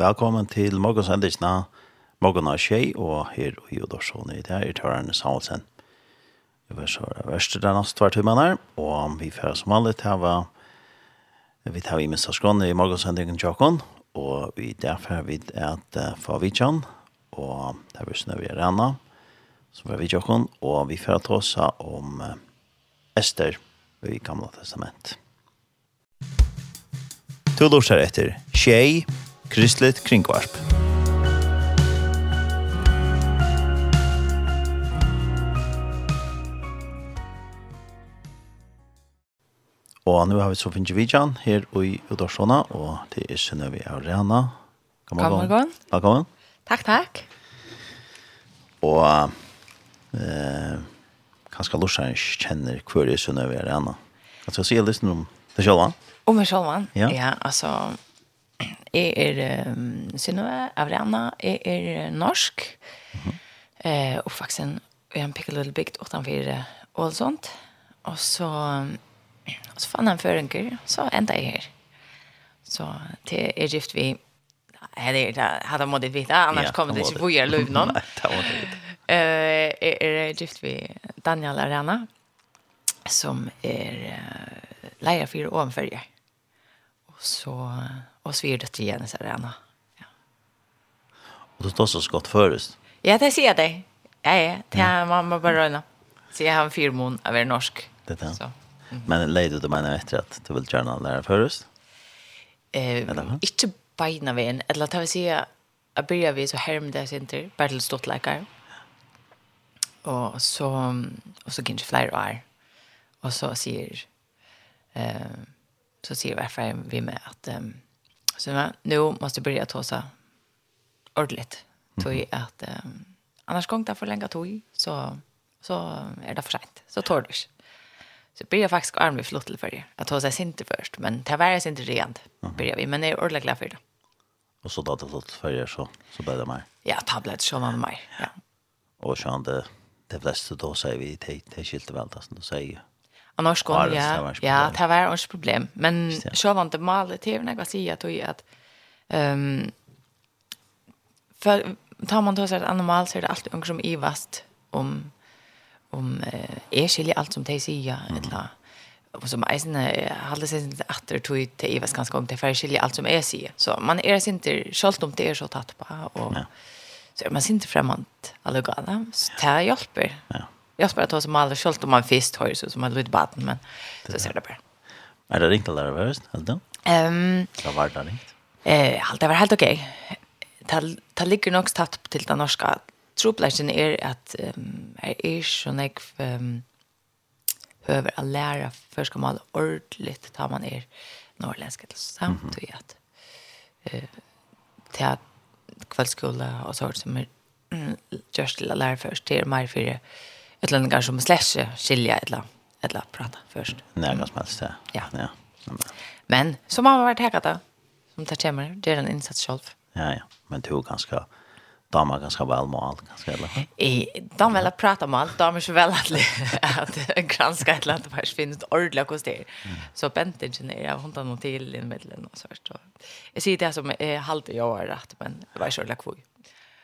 Velkommen til morgensendelsene. Morgon av tjei, og her og jo i det her, i tørrene Samuelsen. Jeg vil så være verst den neste tvær timene her, og vi fører som vanlig til å vi tar vi minst av skrånene i morgensendingen Tjokken, og vi derfor vi et fra Vidjan, og er vi snøver i Rana, som fra Vidjan, og vi fører til oss om Ester i Gamla Testament. Du lortar etter Tjei, Kristligt Kringvarp. Og nu har vi så finnes vidjan her i Udorsona, og det er Synnøve Arena. God morgen. God morgen. Takk, takk. Og eh, kanskje Lorsheim kjenner hver er Synnøve Arena. Kan du si litt om det selv? Om det selv? Ja. ja, altså, Jeg er um, Synøve Avrana, jeg er norsk, mm -hmm. eh, oppvaksen i en pikke lille bygd utenfor Ålesund, og så, og så fann jeg en føringer, så enda jeg her. Så til er gift vi, nei, det hadde jeg måttet vite, annars ja, kommer det ikke bo i løv noen. Nei, det måtte jeg vite. Jeg er gift vi Daniel Arena, som er uh, leier for overførje. Og så... Uh, Och så är det til Jens Arena. Ja. Och det står så skott förrest. Ja, det ser det. Ja, ja, det är mamma bare røyne. Så jeg har en firmon av norsk. Det är så. Mm. Men leide du menar etter at du vil gjerne lære förrest? Eh, inte beina vägen. Eller att jag si säga jeg begynner vi så här med det center, bare til stått leker. Och så, och så kanskje flere år. Och så sier, eh, så säger varför vi med att um, Så nu måste jag börja ta så ordentligt. Tog att um, annars gång där för länge tog så så är det för sent. Så tar det. Så blir jag faktiskt arm i flott till för det. Jag tar sig inte först, men det var inte rent. Börjar vi, men det är ordentligt glad för det. Och så då det flott för så så blev det mig. Ja, tablet så man mig. Ja. Och så han det det flesta då säger vi det det skilte väl det som du säger. Och norsk ja, ja, ja, det var ett problem. Men så var inte malet till när jag säger att att ehm för tar man då så att animal så är det alltid ungefär som ivast om om eh, är skiljer allt som de säger mm. eller och som eisen hade sig inte åter till till Ivas ganska om det för skiljer allt som är säger. Så man är inte själv om det är så tatt på och ja. så är man inte främmande alla gärna. Så det hjälper. Ja. Jag spelar då som alla skolt om man fist har så som hade lite baden men så ser det bara. Är det ringt eller det värst alltså? Ehm. Det var det ringt. Eh, allt det var helt okej. Okay. Det ligger nog tatt till den norska troplägen är att ehm är är så nek ehm behöver att lära förska man ordentligt tar man är norrländska till samt och att eh till kvällskola och så som är just lära först till mig för utlänningar som släsche skilja eller eller prata först. Nej, något som helst. Ja. Ja. Men som har varit här då som tar kommer det är en insats själv. Ja, ja. Men tog ganska damer ganska väl med allt ganska eller. I de vill prata om allt, damer så väl att att granska ett land vars finns ordla kost det. Så bent ingenjör hon tar någon till i mitten och så vart. Jag ser det som är halt jag har rätt men vad är så lack för.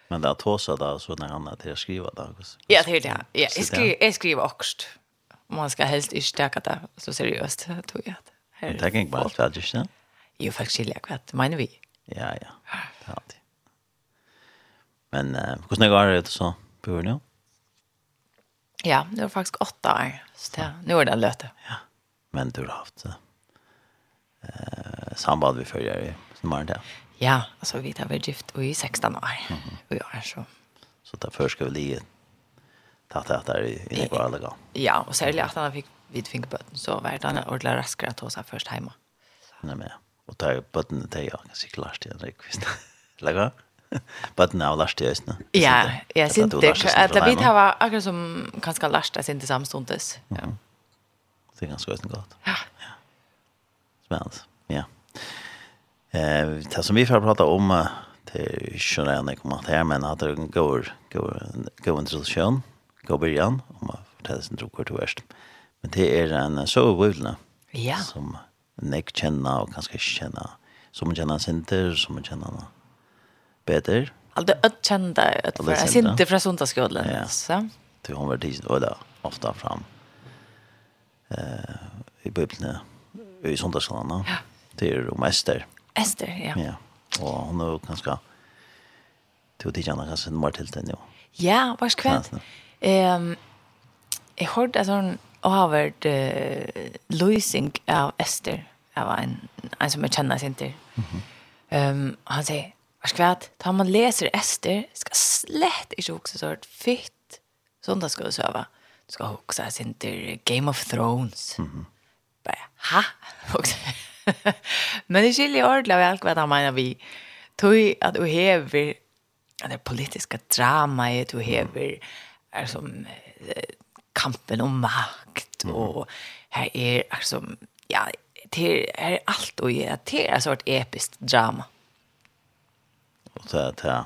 Men det er tåsa da, så når han er til å skrive da. där. Ja, det är det. Ja, jag skriver jag skriver också. Man ska helst inte stärka det så seriöst tror jag. Här. Det ikke bare att veldig, ikke? Jo, faktiskt är det menar vi. Ja, ja. Det er alltid. Men uh, hvordan snägg det så på nu? Ja, det var faktiskt åtta år. Så det, nu är det löte. Ja. Men du har haft uh, samband vi följer i sommaren där. Ja, alltså vi har varit gift i 16 år. Mm -hmm. Vi har så. Så där först ska vi lige ta det att det är inne på alla gång. Ja, och särskilt att han fick vid fingerböten så var det han ordentlig raskare att ta sig först hemma. Nej, men Och där bötten det är jag ganska klart det är riktigt. Lägga? Bötten av last det Ja, jag syns det. Att vi har akkurat som ganska last det inte samstundes. Ja. Det är ganska gott. Ja. Ja. Spännande. Ja. Eh, det som vi får prata om det är ju när jag kommer här men att det går går går inte så skön. Gå början om man fortäller sin tro kort värst. Men det är en sovvulna. Ja. Som nek känna och kanske känna som man känner center som man känner bättre. Alltså att känna att för jag synte från söndagsskolan. Ja. Så det hon var tid och där ofta fram. Eh i bibeln i söndagsskolan. Ja. Det är ju mäster. Ester, ja. Ja, og hun er jo ganske til å tidsja henne kanskje nummer til den, jo. Ja, var skvendt. Um, jeg hørte at hun har vært uh, løsning av Ester, av en, en som jeg kjenner sin til. Mm -hmm. um, han sier, var skvendt, da man leser Ester, skal slett ikke hukse sånn fytt, sånn da skal du søve. Du skal hukse sin til Game of Thrones. Mm -hmm. Bare, hæ? Hukse. Men det skiljer ordentlig av alt hva han mener vi. Tøy at du hever det politiska drama dramaet, du hever er som kampen om makt och här är alltså ja det här är allt och det är så ett episkt drama. Och så där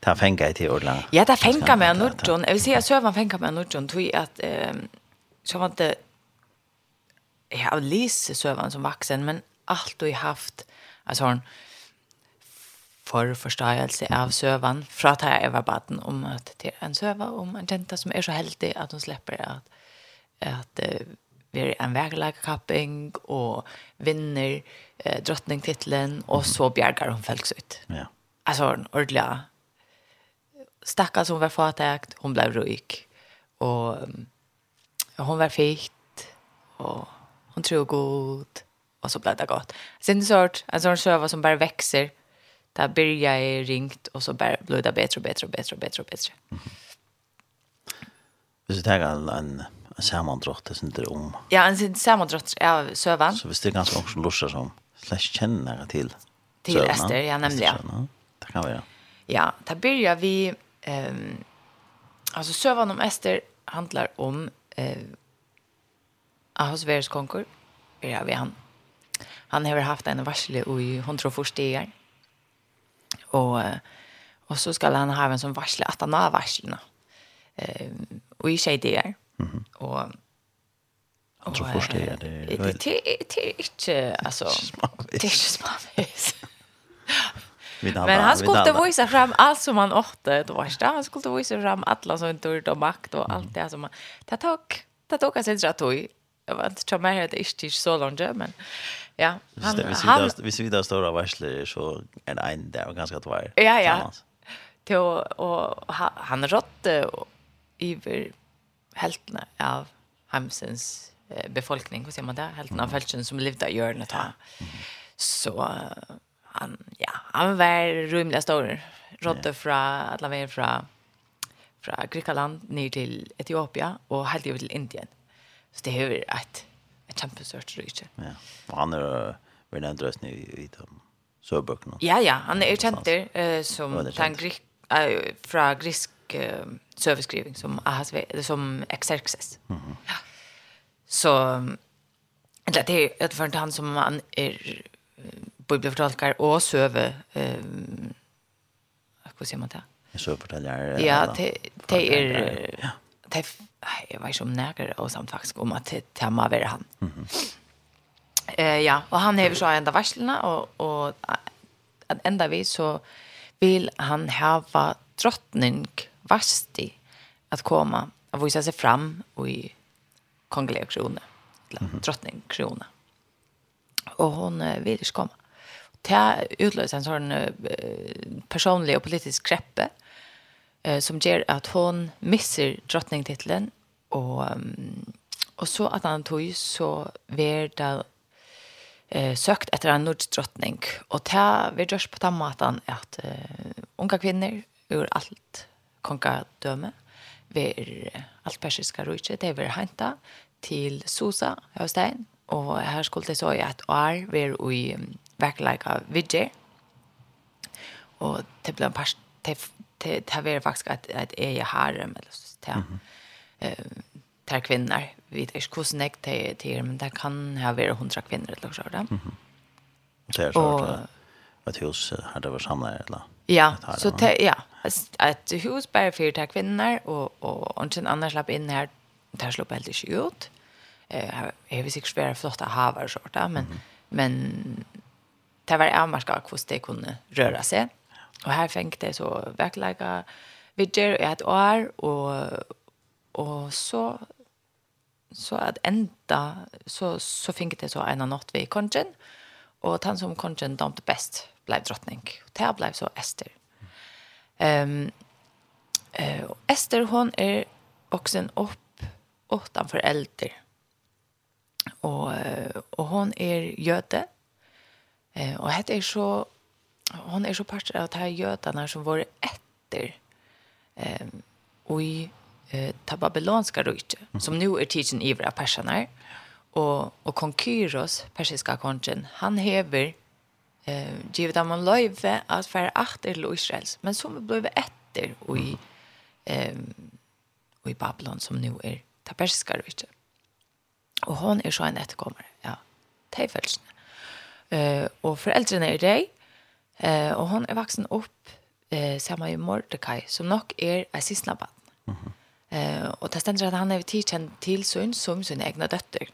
där fänga i till ordla. Ja, det där fänga med Nordjon. Jag vill säga Sövan fänga av Nordjon tror jag att eh så var det jag har läst sövan som vuxen men allt och jag haft alltså hon för förståelse av sövan från att jag var baden om att det är en söva om en tenta som är så heldig att hon släpper att att vi en vägläggkapping och vinner eh, drottningtiteln och så bjärgar hon folks ut. Ja. Alltså hon ordliga stackars som var fatägt, hon blev rik och um, hon var fikt och hon tror god och så blev det gott. Sen så sort, en sån server som bara växer. Där börjar jag ringt och så bara blir det bättre och bättre och bättre och bättre och bättre. Mm -hmm. Hvis du tenker en, en, en samandrott, det om. Ja, en samandrott av søvann. Så hvis det er ganske mange som lorser som slags kjenner til Til Ester, ja, nämligen. Det kan være. Ja, där börjar vi... ehm alltså sövan om Ester handlar om... eh Ahas Veres konkur, er vi han. Han har haft en varsle i 140 dagar. Och och så ska han ha en som varsle att han har varslena. Eh och i sig det Mhm. Och Han tror först det är det. Det är inte alltså det är inte smavis. Men han skulle visa fram allt som han åt det var det. Han skulle visa fram alla som inte och makt och allt det som det tog det tog sig rätt tog jag vet inte om jag hade inte så långt men ja han han vi ser vidare stora varsler så en en där och ganska tvär. Ja ja. Till och han rådde över hälften av Hamsens befolkning, vad säger man där? Hälften av hälften som levde i hörnet här. Så han ja, han var rymliga stor. Rotte från alla vägen från från Grekland ner till Etiopia och helt över till Indien. Så det är ju ett, ett kämpestört rike. Ja, och han är väl den drösten i, i de sörböckerna. Ja, ja, han är känd där som den grik, äh, från grisk äh, söverskrivning som, Ahasve, som Exerxes. Mm -hmm. ja. Så eller, det är för han som han är bibelfortolkar och söve eh vad säger man det? Jag söver det där. Ja, det är det är jag vet inte om nägare och samt faktiskt om att tema var han. Mm -hmm. eh, ja, och han har så ända varslena och, och att ända vi så vill han hava drottning vasti att komma och visa sig fram och i kongliga krona eller mm -hmm. drottning krona och hon eh, vill inte komma det utlöser en sån eh, personlig och politisk kreppe eh, som ger att hon missar drottningtiteln och um, och så att han tog så värda eh sökt efter en nordisk drottning. Och ta vi görs på tamatan att eh, unga kvinnor ur allt kongadöme ver allt persiska riket det ver hanta till Sosa Höstein och här skulle det så i att är ver i verkliga vidje och det blev en past det det är faktiskt att att är jag harem eller så där. Eh tar kvinnor vid är kusen jag till till men det kan ha vara 100 kvinnor eller så där. Mhm. Det är så att hus hade var samla eller. Ja, så te, ja, att hus bara för tar kvinnor och och och sen annars slapp in här där slapp helt inte ut. Eh är vi sig svåra flotta havar så där men men det var avmarska hur det kunde röra sig. Og her fikk det så verkleika vidger i et år, og, og så så at enda så, så fikk det så en natt vi kongen, og han som kongen damte best blei drottning. Og det blei så Esther. Um, uh, Esther, hon er upp opp åttanfor eldre. Og, og hon er jøde, og hette er så hon är er så parter att här jötarna som var efter ehm och i eh babylonska riket mm. som nu är tidsen våra personer och och konkyros persiska konchen han häver eh givet att man löve att för efter Israels. Men som blev efter och i ehm och i Babylon som nu är ta persiska riket och hon är så en efterkommare ja tejfälsna eh och föräldrarna är det Eh, och hon är vuxen upp eh, samma i Mordecai, som nok er en siste barn. Mm -hmm. eh, och det ständer att han är tilkjent till son som sin egna dotter.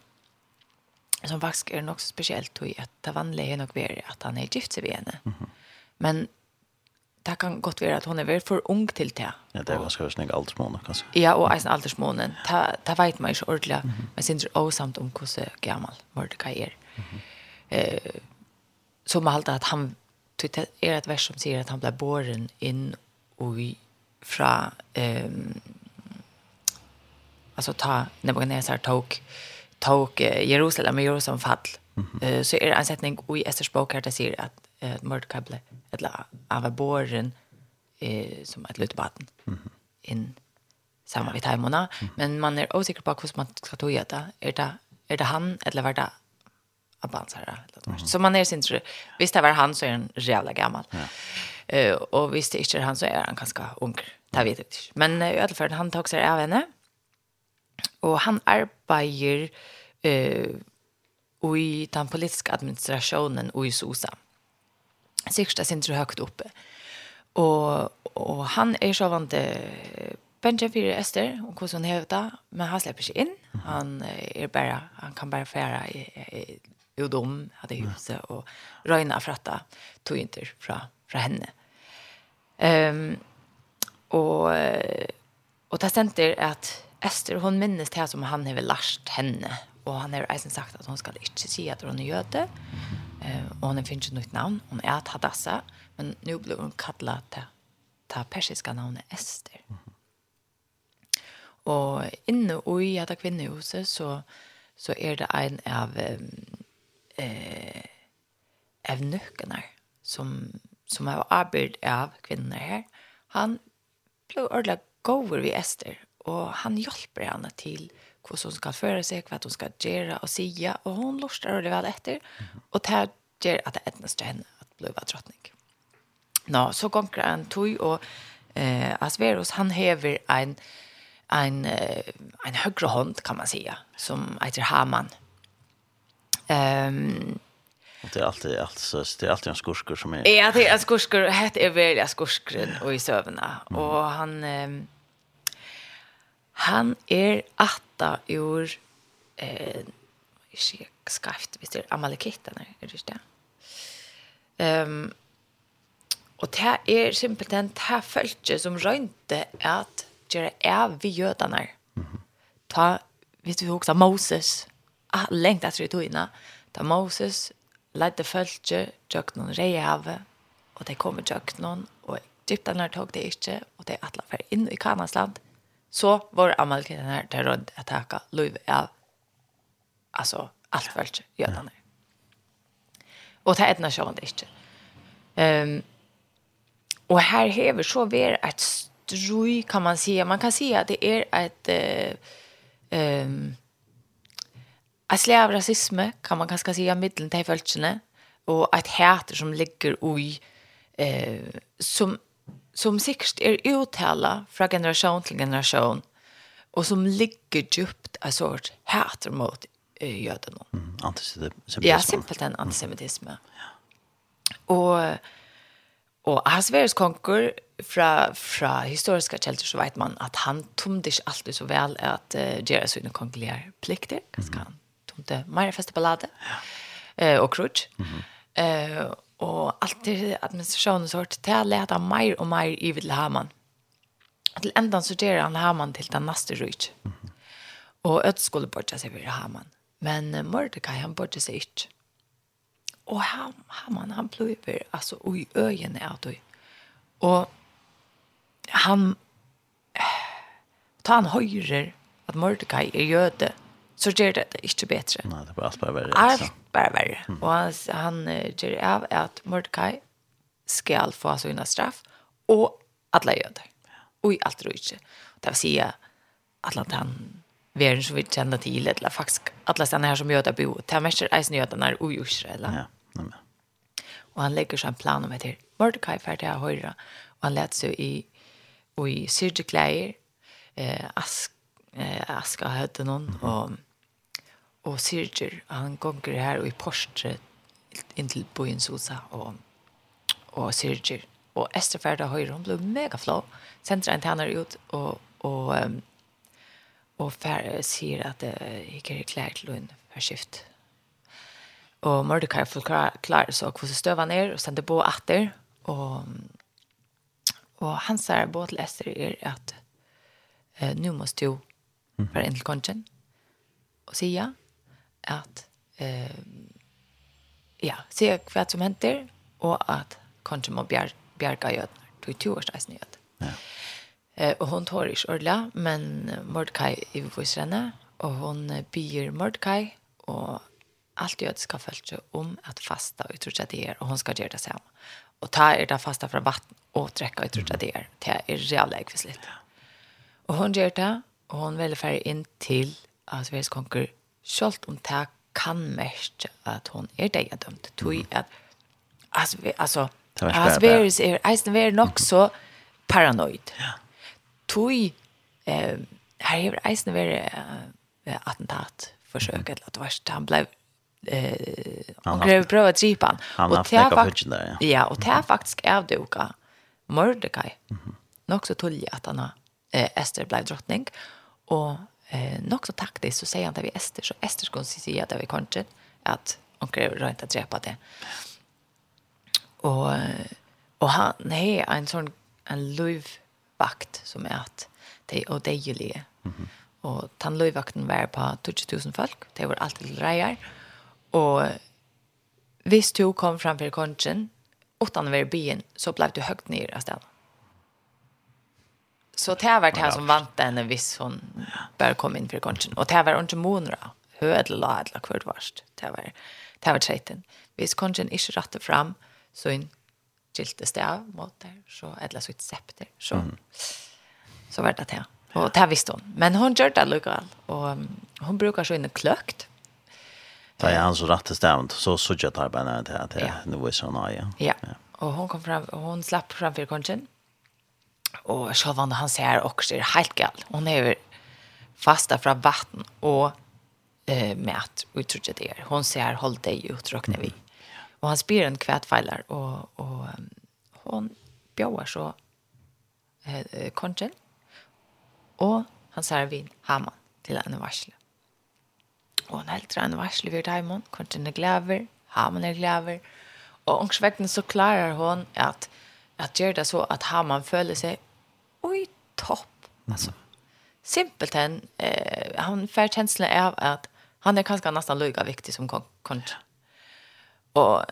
Som faktiskt är nok speciellt i att det vanliga är nog mer att han är gift sig ved henne. Mm -hmm. Men det kan godt være at hun er veldig for ung til det. Ja, det er ganske høyst ikke aldersmåne, kanskje. Ja, og eisen aldersmåne. Det, det vet man ikke ordentlig, mm -hmm. men synes også samt om hvordan gammel Mordecai er. Mm -hmm. eh, så man halte at han det är ett vers som säger att han blev boren in och fra ehm alltså ta Nebukadnessar tog tog Jerusalem och Jerusalem fall. Mm -hmm. uh, så är det en sättning i Esters bok här där säger att uh, Mordecai blev eller av borren eh, som ett litet barn mm -hmm. in samma vid tajmona. Mm -hmm. Men man är osäker på hur man ska ta det. Är det, är det han eller var det Abbas här. Mm -hmm. Så man är sin Visst det var han så är han jävla gammal. Ja. Uh, och visst det inte han så är han ganska ung. Det vet jag inte. Men uh, i alla fall han tog sig av henne. Och han arbetar uh, i den politiska administrationen i SOSA. Sista sin tror högt uppe. Och, och han är så vant Benja fyrir Ester og hvordan hun hevda, men han slipper ikke inn. Han er bara, han kan bara færa i, i, jo de hade huset och Röjna fratta tog inte fra fra henne. Um, och, och det stämt att Esther hon minns det som han har lärt henne och han har eisen sagt att hon ska inte säga att hon är jöte eh, och hon finns ett nytt namn, hon är Hadassah men nu blev hon kallad till, till persiska namnet Esther. Mm. Och inne i detta kvinnehuset så, så är det en av um, eh, av evnøkene som, som har arbeidet av kvinner her, han ble ordentlig gåvor ved Ester og han hjelper henne til hva som skal føre seg, hva hun skal gjøre og sige, og hun lurer det vel etter, og det gjør at det etnes til henne at bli av drottning. Nå, så gonger han tog, og eh, Asverus, han hever en, en, en, en høyre hånd, kan man sige, som heter Haman, Ehm Det är alltid alltså det är alltid en skurkur som är Ja, det är en skurkur, det är väl en skurkur och i sövna mm. och han um, han är atta ur eh sig skaft visst är amalekiten är det inte. Ehm och det är simpelt en det fölke som rönte att göra är vi jötarna. Ta visst vi också Moses lengt etter i togene, da Moses ledde følge, tjøk noen reiave, og de kom i tjøk noen, og Egyptene tog det ikke, og de atlet for inn i Kanans land, så var Amalkiten här till råd att takke lov av alltså alt følge jødene. Og det är ett nation det inte. Um, og her hever så ver et strøy, kan man si. Man kan si at det er et... Uh, um, ett slag av rasism kan man kanskje si av middelen till følelsene, och ett häter som ligger i eh, som, som sikkert är uttala fra generation till generation och som ligger djupt av sort häter mot eh, jødene. Mm, antisemitism. Ja, simpelt en antisemitism. Mm. Ja. Och Och Asveres konkur fra, fra historiska källor så vet man att han tomte ikke alltid så väl att uh, göra sina kongliga plikter. kanskje mm. han hon det feste ballade Ja. Eh och Crutch. Mhm. Eh och alltid administrationen så hårt till läta mer och mer i vill Haman. Till ändan sorterar han Haman till den nästa rich. Mhm. Och ett skulle börja sig vid Haman. Men Mordecai han bortsa sig inte. Och han, Haman han plöjer alltså oj ögonen är då. Och han ta han høyrer at Mordecai er jøde, så gjør det det ikke bedre. Nei, det er bare alt bare verre. Alt bare verre. Mm. Og han, han uh, gjør av at Mordecai skal få sin straff, og alle jøder. Og i alt og ikke. Det vil si at alle den verden som vi kjenner til, eller faktisk alle stedene her som jøder bor, det er mest eisen jødene og Israel. Ja, nei, nei. Og han legger seg en plan om etter Mordecai ferdig av høyre, og han lette seg i, i syrdeklær, eh, ask, eh, aska høyde noen, mm -hmm. og og Sirger, han gonger her og i Porsche inntil byen Sosa og, og Sirger. Og Esterferda Høyre, hun ble mega flå. Sender en tenner ut og, og, um, og fer, sier at det uh, ikke er klær til hun for skift. Og Mordecai får klar så hvordan støver han er og sender på atter. Og, og han sier både til Esther er at uh, nu måste du være inn til kongen og sier ja at eh, ja, se hva som henter, og at kanskje må bjer, bjerga jødene, to års tuårsreisen jød. Ja. Eh, og hun tår ikke ordentlig, men Mordkai i henne, og hun byr Mordkai, og alt allt jødiska følelse om at fasta og utrutsa det er, og hun skal gjøre det samme. Og ta er det fasta fra vatten og trekka utrutsa det er, det er reale ekvislitt. Ja. Og hun gjør det, og hun velger ferdig inn til Asveres konger selv om det kan mest at hun er det jeg dømt. Tog at, altså, altså, altså, Asveris er, eisen er nok så paranoid. Ja. Tog, eh, her er eisen er eh, attentat, forsøk, eller at det var, han ble eh han grev prova att gripa han han har och det faktiskt ja. ja och det faktiskt är det också Mordecai mm -hmm. nog så tullig att han har eh, Esther blev drottning och eh, nog så taktiskt så säger han det vi Ester. Så Ester skulle säga det vi kanske att hon kräver rent att drepa det. Och, och han nej, en sån en lövvakt som är att det är odejlig. Mm. Och den lövvakten var på 2000 folk. Det var alltid rejer. Och hvis du kom framför konchen, åttan var i byen, så blev du högt ner av. Så det var det som vant henne hvis hon bare kom inn for kongen. Og det var ikke måneder. Hødel la et eller hvert varst. Det var, det var treiten. Hvis kongen ikke rattet fram, så en gilte stav mot der, så eller så et septer. Så, mm. så var det det. Og det visste hun. Men hon gjør det lukal. Og hon brukar så inne kløkt. Da er han så rett til stedet, så sørger jeg tar bare ned til at det er noe sånn. Ja. ja. ja. Og hon kom fram, og hon slapp fram for kongen och så var han ser också är helt gal. Hon är fasta från vatten och eh med att uttrycka det. Hon ser håll dig uttryckna vi. Och han spyr en kvättfejlar och och hon bjöar så eh konchen. Och han säger vin hamman till en varsle. Och han helt en varsle vid Diamond, konchen är gläver, hamman är gläver. Och omkring så klarar hon at att göra det så att har man följer sig oj topp alltså simpelthen, eh, han får känslan av att han är kanske nästan lika viktig som kontra. Och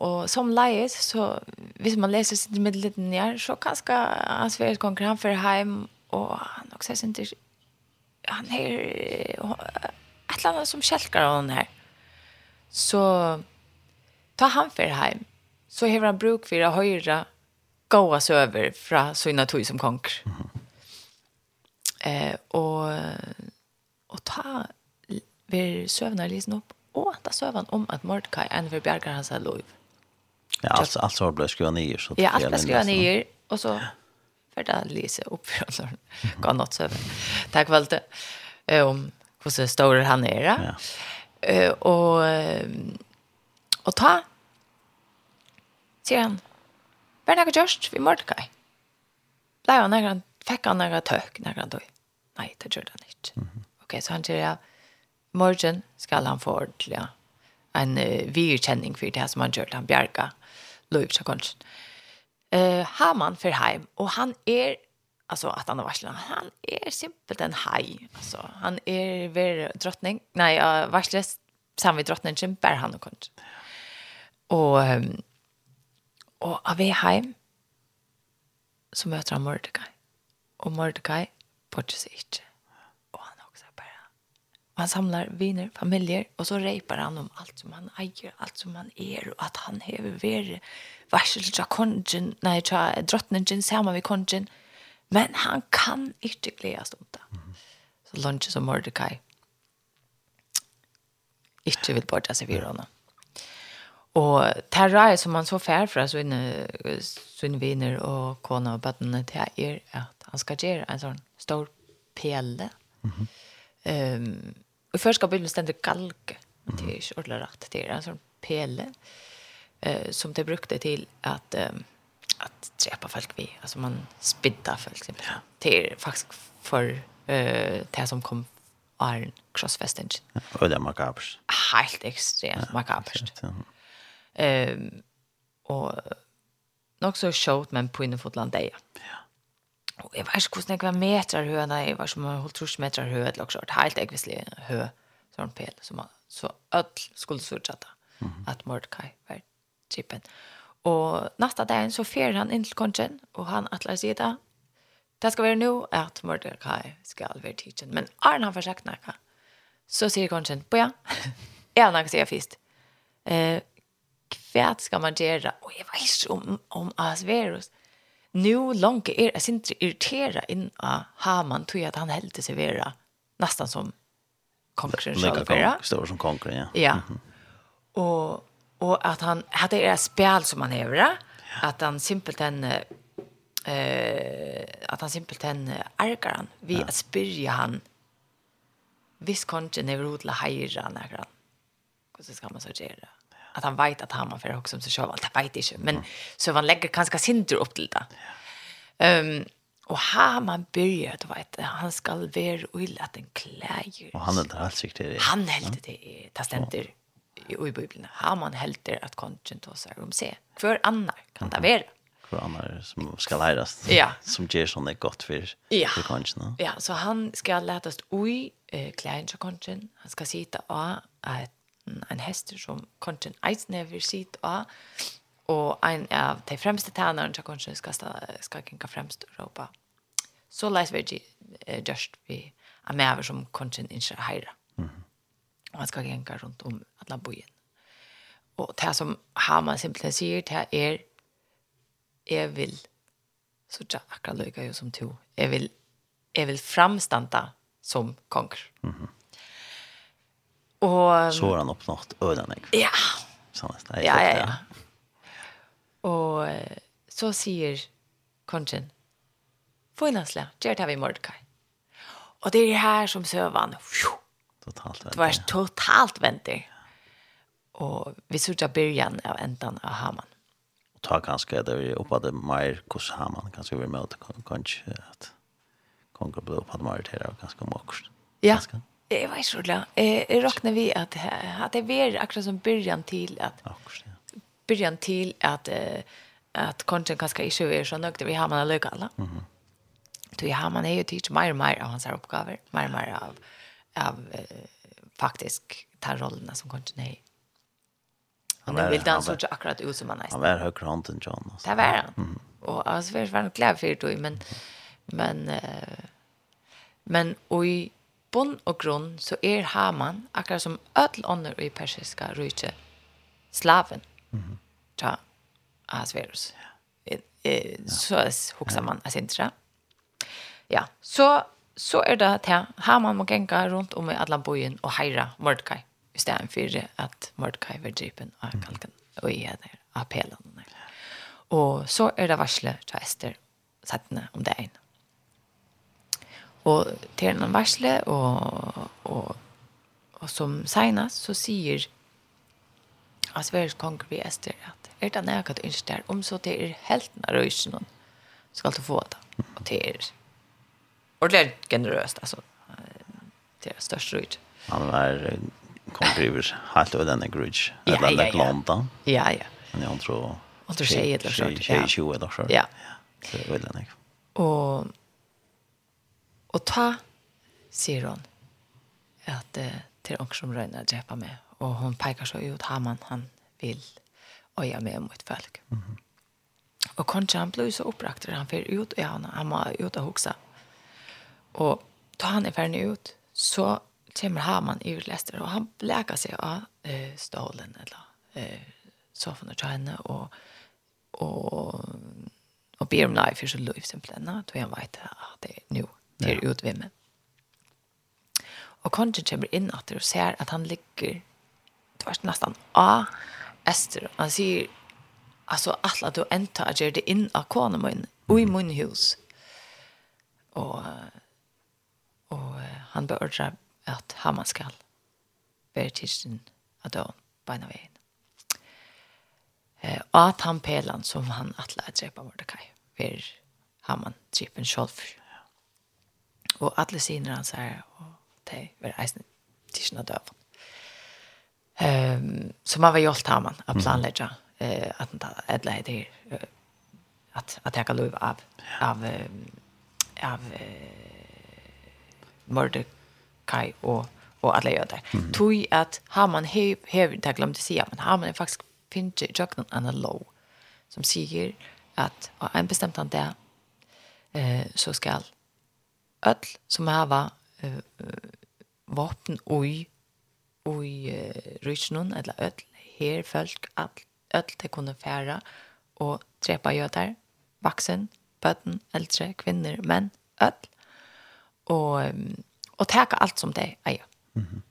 och som leies, så hvis man läser sitt med lite ner så kanske han svär han för heim, och han også synes inte han er et eller annet som skälkar han her. Så ta han för hem så har han bruk för att goa søver fra sina tog som konger. Mm eh, og, og ta ver sövnar lisen upp och ta sövan om at Mordecai er en for bjärgar hans er lov. Ja, alt, alt så ble skrevet nye. så. Ja, allt blev skriva ner og så för det läser upp från den. Kan något Takk for alt det. Eh, om hvordan stor han är. Ja. Eh och og ta sier han Var det noe gjørst vi Mordecai? Blei han nærkere, fikk han nærkere tøk nærkere døy? Nei, det gjør han ikke. Ok, så han sier ja, morgen skal han få ordentlig ja, en uh, virkjenning for det som han gjør, han bjerga Løyv Sjakonsjen. Uh, Haman for heim, og han er alltså att han har varslat han är simpelt en haj alltså han är ver drottning nej varslet samma drottningen bär han och kont och um, Og av vi heim, så møter han Mordecai. Og Mordecai bortser seg ikke. Og han også bare... Og han samlar viner, familier, og så reipar han om alt som han eier, alt som han er, og at han hever vere varsel til kongen, nei, til drottningen, sammen med kongen. Men han kan ikke gledes om det. Så lunch som Mordecai ikke vil bortse seg videre honom. Och terra som man så fär för så inne viner och kona og bøttene til er att han ska gjøre en sån stor pele. Mm -hmm. ehm og först ska begynne stända kalk det är ordla rätt det är en sån pele eh som det brukte till att um, att träpa folk vi alltså man spidda folk simpelt. Ja. Det är faktiskt för eh det som kom Arn Crossfestingen. Ja, og det er makabert. Helt ekstremt ja, makabert. Ja, Ehm och nog så short men på Innefotland där. Ja. Och jag vet inte hur var meter hög nej, var som håll trus meter hög eller också helt ägvisligt hö sån pel som man så öll skulle surchatta mm -hmm. att Mordecai var chippen. Och nästa dag så fer han in till kongen, och han attlar sig där. Det ska vara nu att Mordecai ska vara teachen. Men Arne har försökt nacka. Så säger konchen, "Boja, är han jag säga fist." Eh, vad ska man göra? Och jag vet om om Asverus. Nu långt är jag inte irriterad in av Haman tror jag att han hällde sig vara nästan som konkurren själv. Stor som konkurren, ja. Ja. Mm -hmm. Och och att han hade ett spel som han hevra ja. att han simpelt en eh att han simpelt en ärgar han vi ja. att spyrje han viss konchen över odla hajra han. Hur ska man så göra? att han vet att han man för också så själv att vet inte men mm. så man lägger kanske sinter upp till det. Ehm um, och har man börjat vet han ska vara och att en kläjer. Och han är helt säker det. Han helt det är det ständer i i bibeln. Har man helt det att kontent och så om se. För annar kan det vara. För annar som ska läras. Ja. Som ger sån det gott för ja. för kontent. Ja, så han ska lätas oj eh, kläjer kontent. Han ska sitta och att en hester som kanskje eisen er sitt av, og en av de fremste tænerne som kanskje skal, skal kjenke fremst i Europa. Så leis vi just vi er med som kanskje ikke heire. Og han skal kjenke rundt om alle bojen. Og det som Haman simpelthen sier, det er jeg vil så tja akkurat lykke jo som to. Jeg vil, jeg vil framstanda som konger. Mm -hmm. Och så har han uppnått öden. Ja. Sånt, ja, ja, ja. Och så säger konchen. gjør det tar vi Mordecai. Och det är her här som sövan. Totalt vänder. Det var totalt vänder. Och vi så ikke början av enden av Haman. Och ta ganska där vi uppade mer hos Haman. Kanske vi möter kanske att konkurrera på att majoritera ganska många. Ja. Ganska. Jeg vet ikke, Ulla. Jeg, jeg råkner vi at, at det er akkurat som byrjan til at byrjan til at at konten kanskje ikke er så nøkter vi har man løk alle. Mm -hmm. Du har man er jo tids mer og mer av hans oppgaver, mer og mer av, av faktisk ta rollene som konten er i. Han var, vill dansa så akkurat ut som han är. Han er høyre hånd til John. Det var han. Mm. Och alltså var han glad för det men men men oj bunn og grunn så er Haman, akkurat som ødel ånder i persiska rydse, slaven. Mm -hmm. Tja, Asverus. Ja. E, e, ja. Så hoksar man Asintra. Ja, så, så er det til Haman må genga rundt om i alla bojen og heira Mordecai, i stedet for at Mordecai var drypen av kalken og i der, av pelene. Og så er det varslet til Esther, sattene om det ene og til en varsle og, og, og som senest så sier att Sveriges konger vi Ester at er det nærkert du ønsker der, om så det är helt nära rösen skal du få det og det er ordentlig generøst, altså det er størst røyt. Han var kongrivers helt över denna grudge eller den klanta. Ja ja. Men jeg tror Och det säger det så. Ja. Ja. Det är väl den. Och Og ta, sier hon, at det er också som røyner drepa meg. Og hon peker så ut Haman, han vil øye med mot folk. Mm -hmm. Og kanskje han ble så opprakt, han för ut, och han, han må ut og huxa. Og ta han är ferdig ut, så kommer Haman i Lester, og han bleker seg av eh, stålen, eller eh, sofaen og tjene, og, og, og ber om nei for så liv simpelthen, da han vet at det er noe til ja. utvimme. Og kongen kommer inn at og ser at han ligger tvers nesten av Esther. Han sier, altså, alt du enda at gjør det inn av kåne min, og i min hus. Og, og han beordrer at Haman skal bære tidsen av døren, beina veien. Eh, at han pelan som han atla at drepa Mordecai, för Haman drepen sjolv. Og alle sinner hans her, og de var eisen tisjen av døven. Um, så man var gjort av man, av planlegger, mm. uh, at han edla heit her, uh, at, at jeg kan lov av, av, um, av uh, Mordecai og, og alle det. Mm. Tog at har man hev, hev, det glemte å si, men har man faktisk finnet i jøkken en lov, som sier at av en bestemt han det, uh, så skal öll som hava uh, vapen oj oj uh, ryssnon eller öll her folk all öll te kunde færa og trepa jötar vaksen bøtten, eldre, kvinner, menn, öll og og taka allt som det eier. Mhm. Mm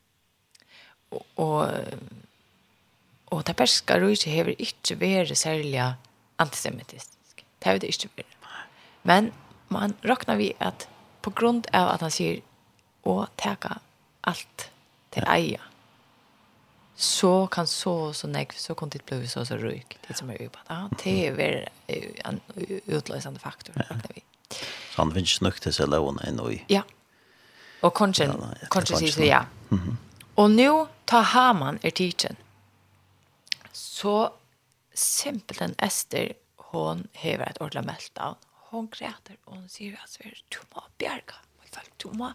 og, og og det perska rujse hever ikkje vere særlig antisemitisk. Det hever det ikkje vere. Men man råknar vi at på grund av att han säger och täcka allt till ja. så kan så så näck så kan det bli så så ryk det som är ju bara ah det är en utlösande faktor ja. vi. Så han finns snyggt till sig låna ändå i. Ja. Och kanske kanske säger ja. Mhm. Och nu tar Haman er tiden. Så simpelt en Ester hon hever et ordentlig meldt av hon græter och hon säger att det är tomma bjärga. mitt folk, tomma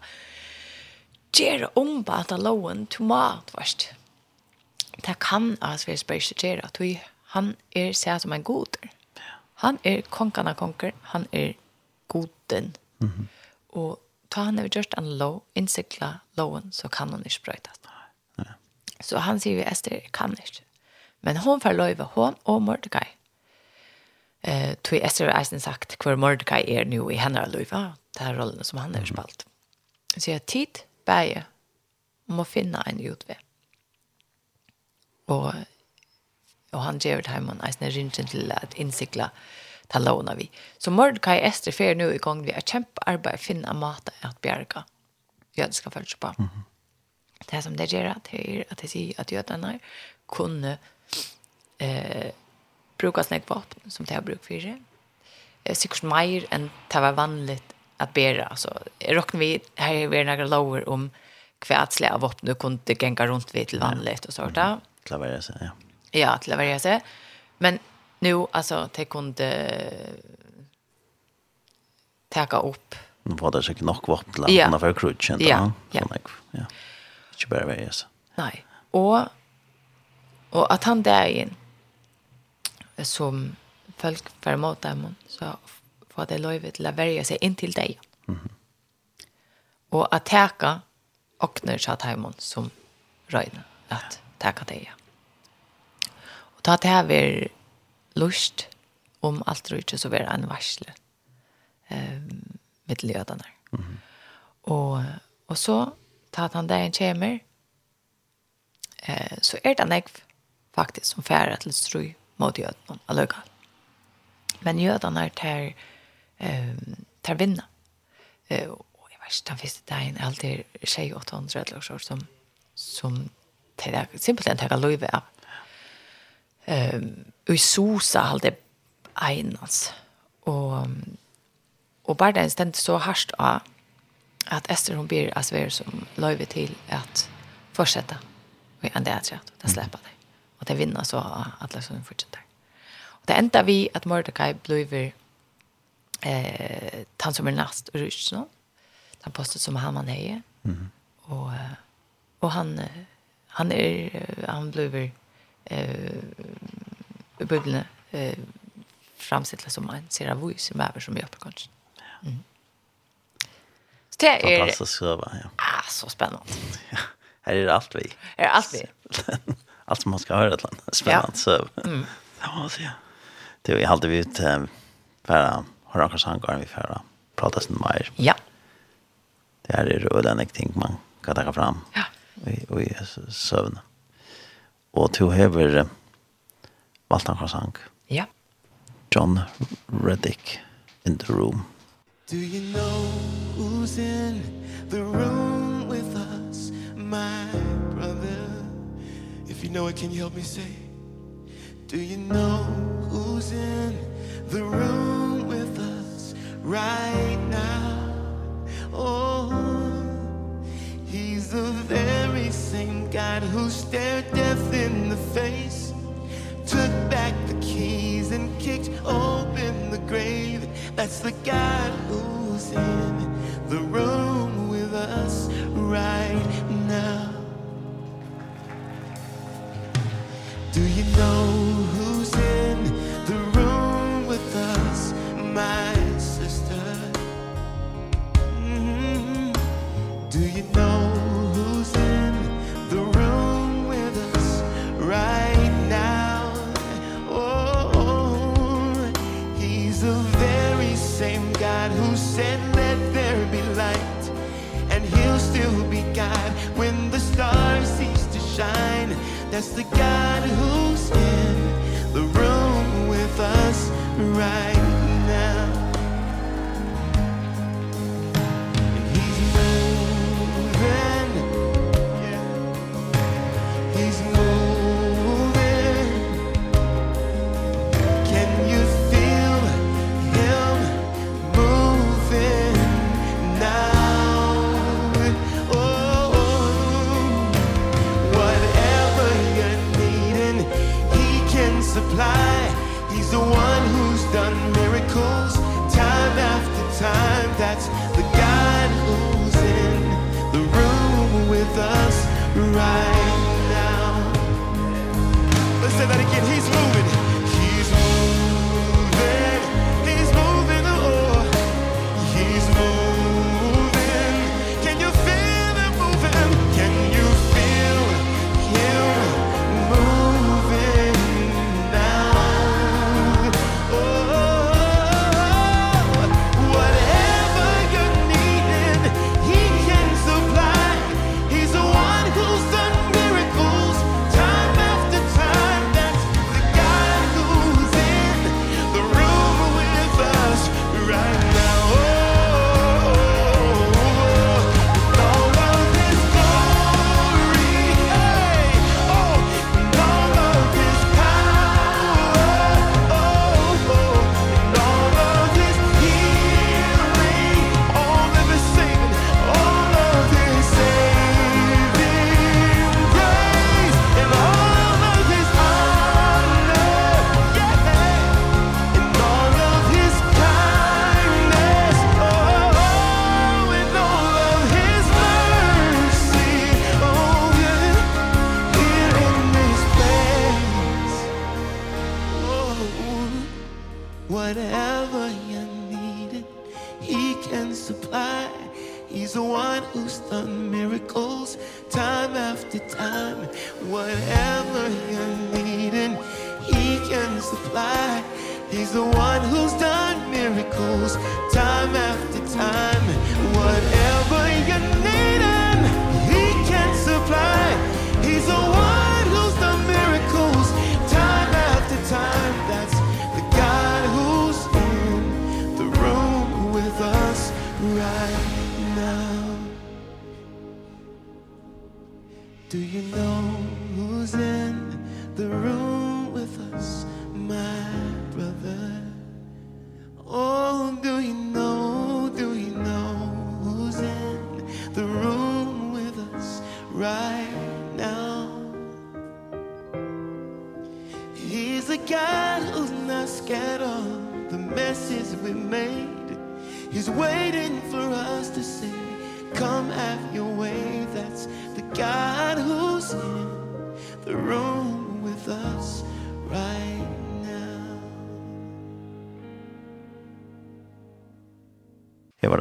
gera gjøre omba at loven, tomma först. Det kan at Sverre spørs ikke gjøre, han är seg som en god. Han är konkarna konker. han är goden. Mm -hmm. Og ta han över just en low, insikla loven, så kan hon inte ikke brøytas. Så han säger vi, Ester kan inte. Men hon får løyve hon och Mordecai eh tog Esther Eisen sagt kvar Mordecai är nu i hennes liv, ja, det här rollen som han har spalt. Så jag tid bäge om att finna en utve. Och och han ger det hemma och Eisen ringen till att insikla ta låna vi. Så Mordecai Esther fer nu igång vi är kämpa arbete finna mat att bjärga. Jag ska följa på. Mm -hmm. Det som det gör att det är att det säger att jödarna kunde eh bruka snägg vapen som det har bruk för sig. Eh sig mer än det var vanligt att bära alltså rocknar vi här är vi några lower om kvartsliga av vapen du kunde gänga runt vid till vanligt och sånt där. Mm. Klavera sig, ja. Ja, klavera sig. Men nu alltså det kunde ta upp Nu var det sikkert nok våpnland ja. for krutjen. Ja, ja. ja. Ikke bare vei, så. Nei. Og, og at han der inn, som folk var mot dem, så får det lov til å verja seg inn til deg. Mm -hmm. Og å teka åkner seg til som røyne, at teka deg. Og ta til her vil lust om alt rujtje så vil en varsle eh, med lødene. Mm -hmm. og, og så ta at han der en eh, så er det en ekv faktisk som færer til strøy mot jødene, alløkka. Men jødene er til um, til vinna. Eh, og jeg vet ikke, den første dagen er alltid 600-800 eller så, som, som til det er simpelthen til løyve av. Um, og i sosa alltid einas. Og, og bare den stendt så hardt av at Esther hun blir asver som løyve til at fortsette. Og jeg ender at det slipper det. Og det vinner så alle som fortsetter. Og det enda vi at Mordecai blir eh, han som er nast og rysk nå. Han postet som han man heier. Mm -hmm. og, og han, han er, han blir eh, bødlene eh, framstilt som en ser av hos som er som hjelper kanskje. Mm. Så det er... Fantastisk søve, ja. Ah, så spennende. Ja, her er det alt vi. Her er alt vi. allt som man ska höra ett land spännande så mm. ja. Måste jag det är alltid vi ut bara har några sankar vi för prata sen mer ja. Det är det röda ting man kan ta fram ja. och och sövna och to hever valta några sank ja. John Reddick in the room. Do you know who's in the room with us my Noah, can you help me say? Do you know who's in the room with us right now? Oh, he's the very same God who stared death in the face Took back the keys and kicked open the grave That's the God who's in the room with us right now Do you know? That's the God who's in the room with us right the one who's done miracles time after time. That's the God who's in the room with us right now. Let's say that again. He's moving.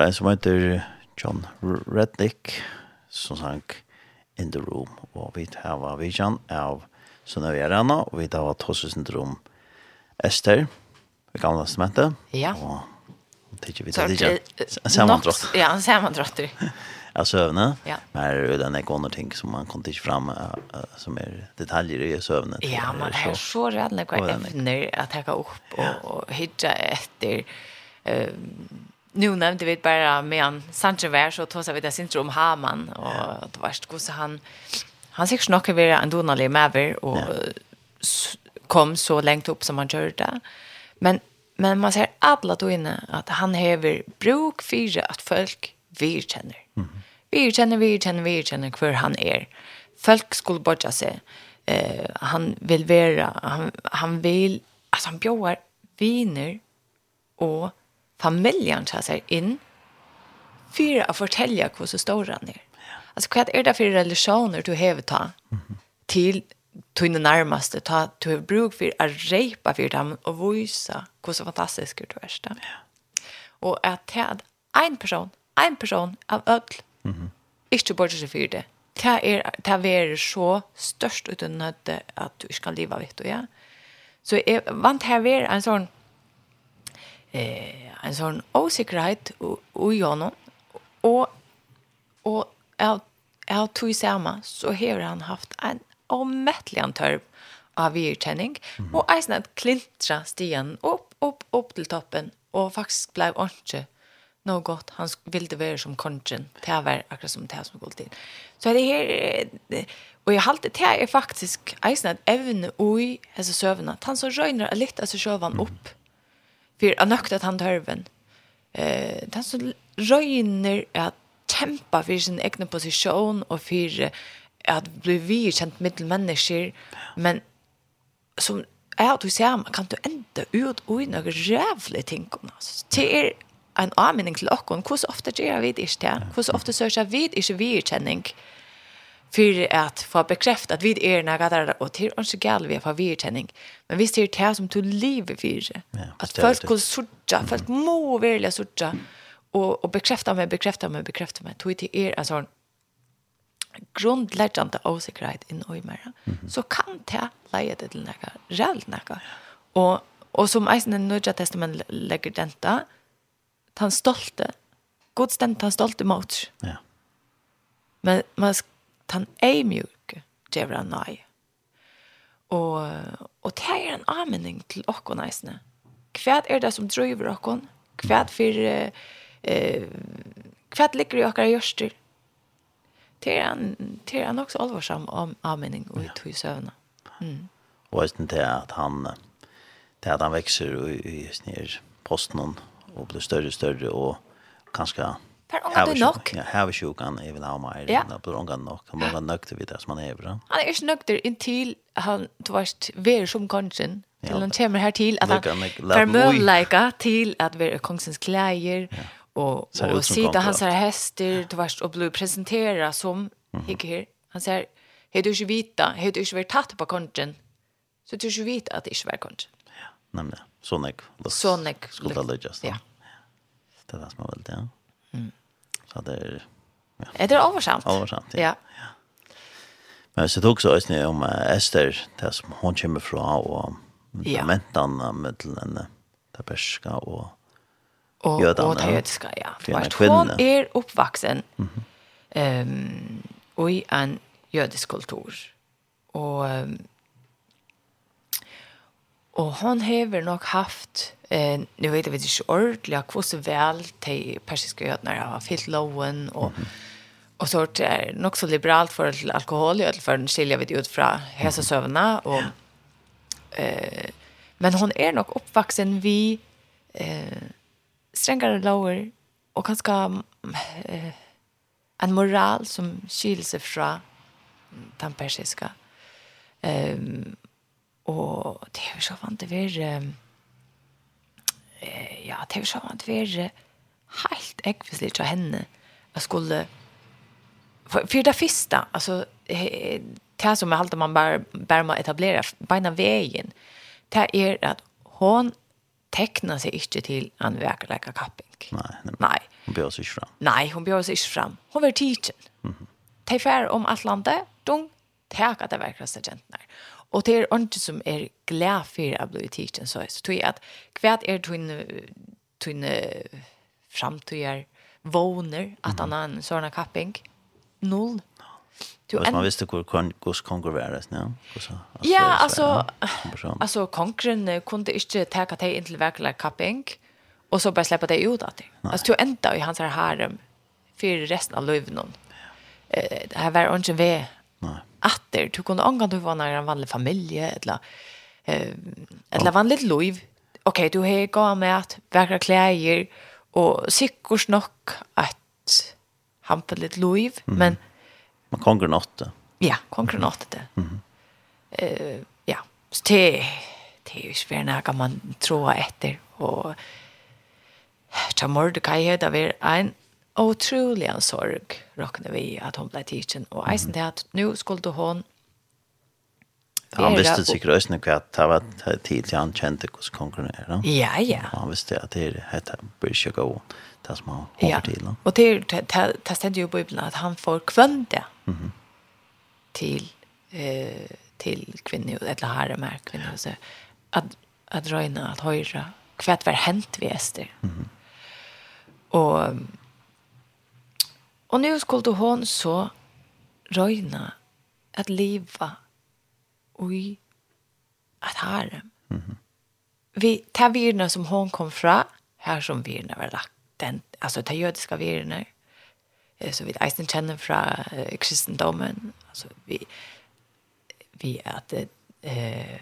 var en som heter John Rednick som sank In the Room. Og vi har vidjan av Sunnøy Arena, og vi tar Tosse Tossesyndrom Ester, i gamle testamentet. Ja. Og det vi tar vidjan. Sammantrott. Ja, sammantrott. Av søvne. Ja. Men er jo den ekoner ting som man kom ikke fram som er detaljer i søvne. Ja, man er så redelig hva evner at att ta opp og, og hydra etter uh, nu nämnde vi bara med han Sanchez var så tog sig vi det syndrom Haman och det var så han han sig snacka vi en donalig maver och kom så långt upp som han gjorde. Men men man ser alla då inne att han häver bruk för att folk vi känner. Mm. Vi känner vi känner vi känner hur han är. Er. Folk skulle bortja sig. Eh han vill vara han han vill alltså han bjöar viner och familjen tar sig in för att fortälja hur så stor han är. Alltså vad är det för relationer du har ta till till den närmaste ta du har bruk för att repa för dem och visa hur så fantastisk du är. Ja. Och att ta en person, en person av öll. Mhm. Mm inte bara så för det. er, är ta är så störst uten att att du ska leva vet du ja. Så är vant her ved en sån eh, en sånn osikkerhet i honom, og, og av, av tog samme, så har han haft en avmettelig tørv av virkjenning, mm -hmm. og eisen at klintra stigen opp, opp, opp til toppen, og faktisk blei ordentlig noe godt. Han ville være som kongen, til å akkurat som det som gikk til. Så det her, og jeg halte, det er faktisk eisen at evne ui hese søvnene, han så røyner litt av seg sjøvann opp, mm -hmm för att nökta att han törven. Eh, den som röjner att kämpa för sin egen position och för att bli vidkänt mittelmänniskor. Men som är att du ser man kan du ända ut och i några jävla ting. Det är en anmenning till oss. Hur ofta gör vi det inte? Hur ofta söker vi inte vidkänning? Mm för att få bekräftat vi er några där och till oss gal vi har virtänning. Men visst är det här som till liv för att folk skulle sorta, folk må välja sorta och och bekräfta mig, bekräfta mig, bekräfta mig. Tog till er en sån grundläggande osäkerhet in i mig. Så kan det leja det till några reellt några. Och och som eisen nödja testament lägger denta han stolte. Gud ständ han stolte mot. Ja. Men man ska han er mjuk, djever han nøy. Og, og det er en anmenning til okkon eisne. Hva er det som driver okkon? Hva for, eh, hva ligger i okkar gjørster? Det er han, det er han også alvorsam om anmenning og ut i tog søvna. Mm. Og det er at han, Det er at han vekser i, i, i posten og blir større og større og kanskje Här ångar du nog. Ja, her er sjukan. jeg vil ha mig. Ja. Det blir ångar nok, Han ångar nökter vid det som han är. Han er ikke nökter inntil han tvärst ver som konsen. Till han kommer här till att han får möjliga till att vara kongsens kläder. Och, och sitta hans här du vet, och blir presentera som ikke her, Han säger, hei du ikke vita, hei du ikke vært tatt på kongen, Så du ikke vita att det ikke var konsen. Ja, nämligen. Sånek. Sånek. Skulle det löjas. Ja. Det är det som är väldigt, ja. Så det er... Ja. Är det översamt? Översamt, ja. ja. ja. Men så tog så ösnä om Esther, det som hon kommer fra, og ja. mentan med den där perska och och och jödiska, ja. Fast hon är uppvuxen mm -hmm. um, och i en jödisk kultur. Och um, Och hon hever nog haft eh nu vet jag vet inte ordentligt hur så väl till persiska jødene har fyllt lowen och och så det nog så liberalt för alkohol i alla fall den skiljer vi ut från hälsa sövna och eh men hon är nog uppvuxen vi eh strängare lower och kanske eh, en moral som skiljer sig från den persiska. Ehm Og det er jo så vant det være, ja, det er jo så vant det være helt ekvislig til henne. Jeg skulle, for, for det første, altså, det som jeg halte man bare, bare må etablere, beina veien, det er at hon tecknar sig inte till en verkliga kapping. Nej, nej. nej. Hon björs inte fram. Nej, hon seg ikke fram. Hon var teachen. Mm -hmm. Ta om Atlante, dong, täcka det verkligaste gentar. Og det er ikke som er glad for å bli tidsen, så jeg tror at hva er tunne framtøyer våner at han har en sånn kapping? Null. Du hvis man visste hvor hos konger var det, ja? Ja, altså, altså kongren kunne ikke ta deg inn til virkelig kapping, og så bare slippe det ut av det. Altså, du enda i hans her harem for resten av løyvnån. Det här var ikke ved. Nei atter. Du kunne angå du var en vanlig familie, eller, eh, eller vanligt liv. Okej, du har gått med att verkar kläger och sikkert nog att hampa lite liv, mm. men man konger nåtte. Ja, konger nåtte det. Mm. Eh, ja, så det det er jo ikke svårt noe man tror efter och Tja Mordecai Det vi en otrolig en sorg råkner vi at hun ble teachen och eisen det att nu skulle hon Ja, han visste sikkert også noe at det var tid til han kjente hvordan konkurrere. Ja, ja. Han visste at det er et bør ikke det som han har til. Ja, og det, det, det stedet jo i Bibelen at han får kvønte mm -hmm. til, eh, til kvinner, eller herre mer kvinner, så at, at røyne, at høyre, hva var hent ved Ester. Mm -hmm. Og Og nå skulle hon så røyne at leva i at harem. Mm -hmm. Vi tar virna som hon kom fra, her som virna var lagt den, alltså ta jödiska virna så vi eisen kjenner fra eh, kristendomen, altså vi, vi at eh,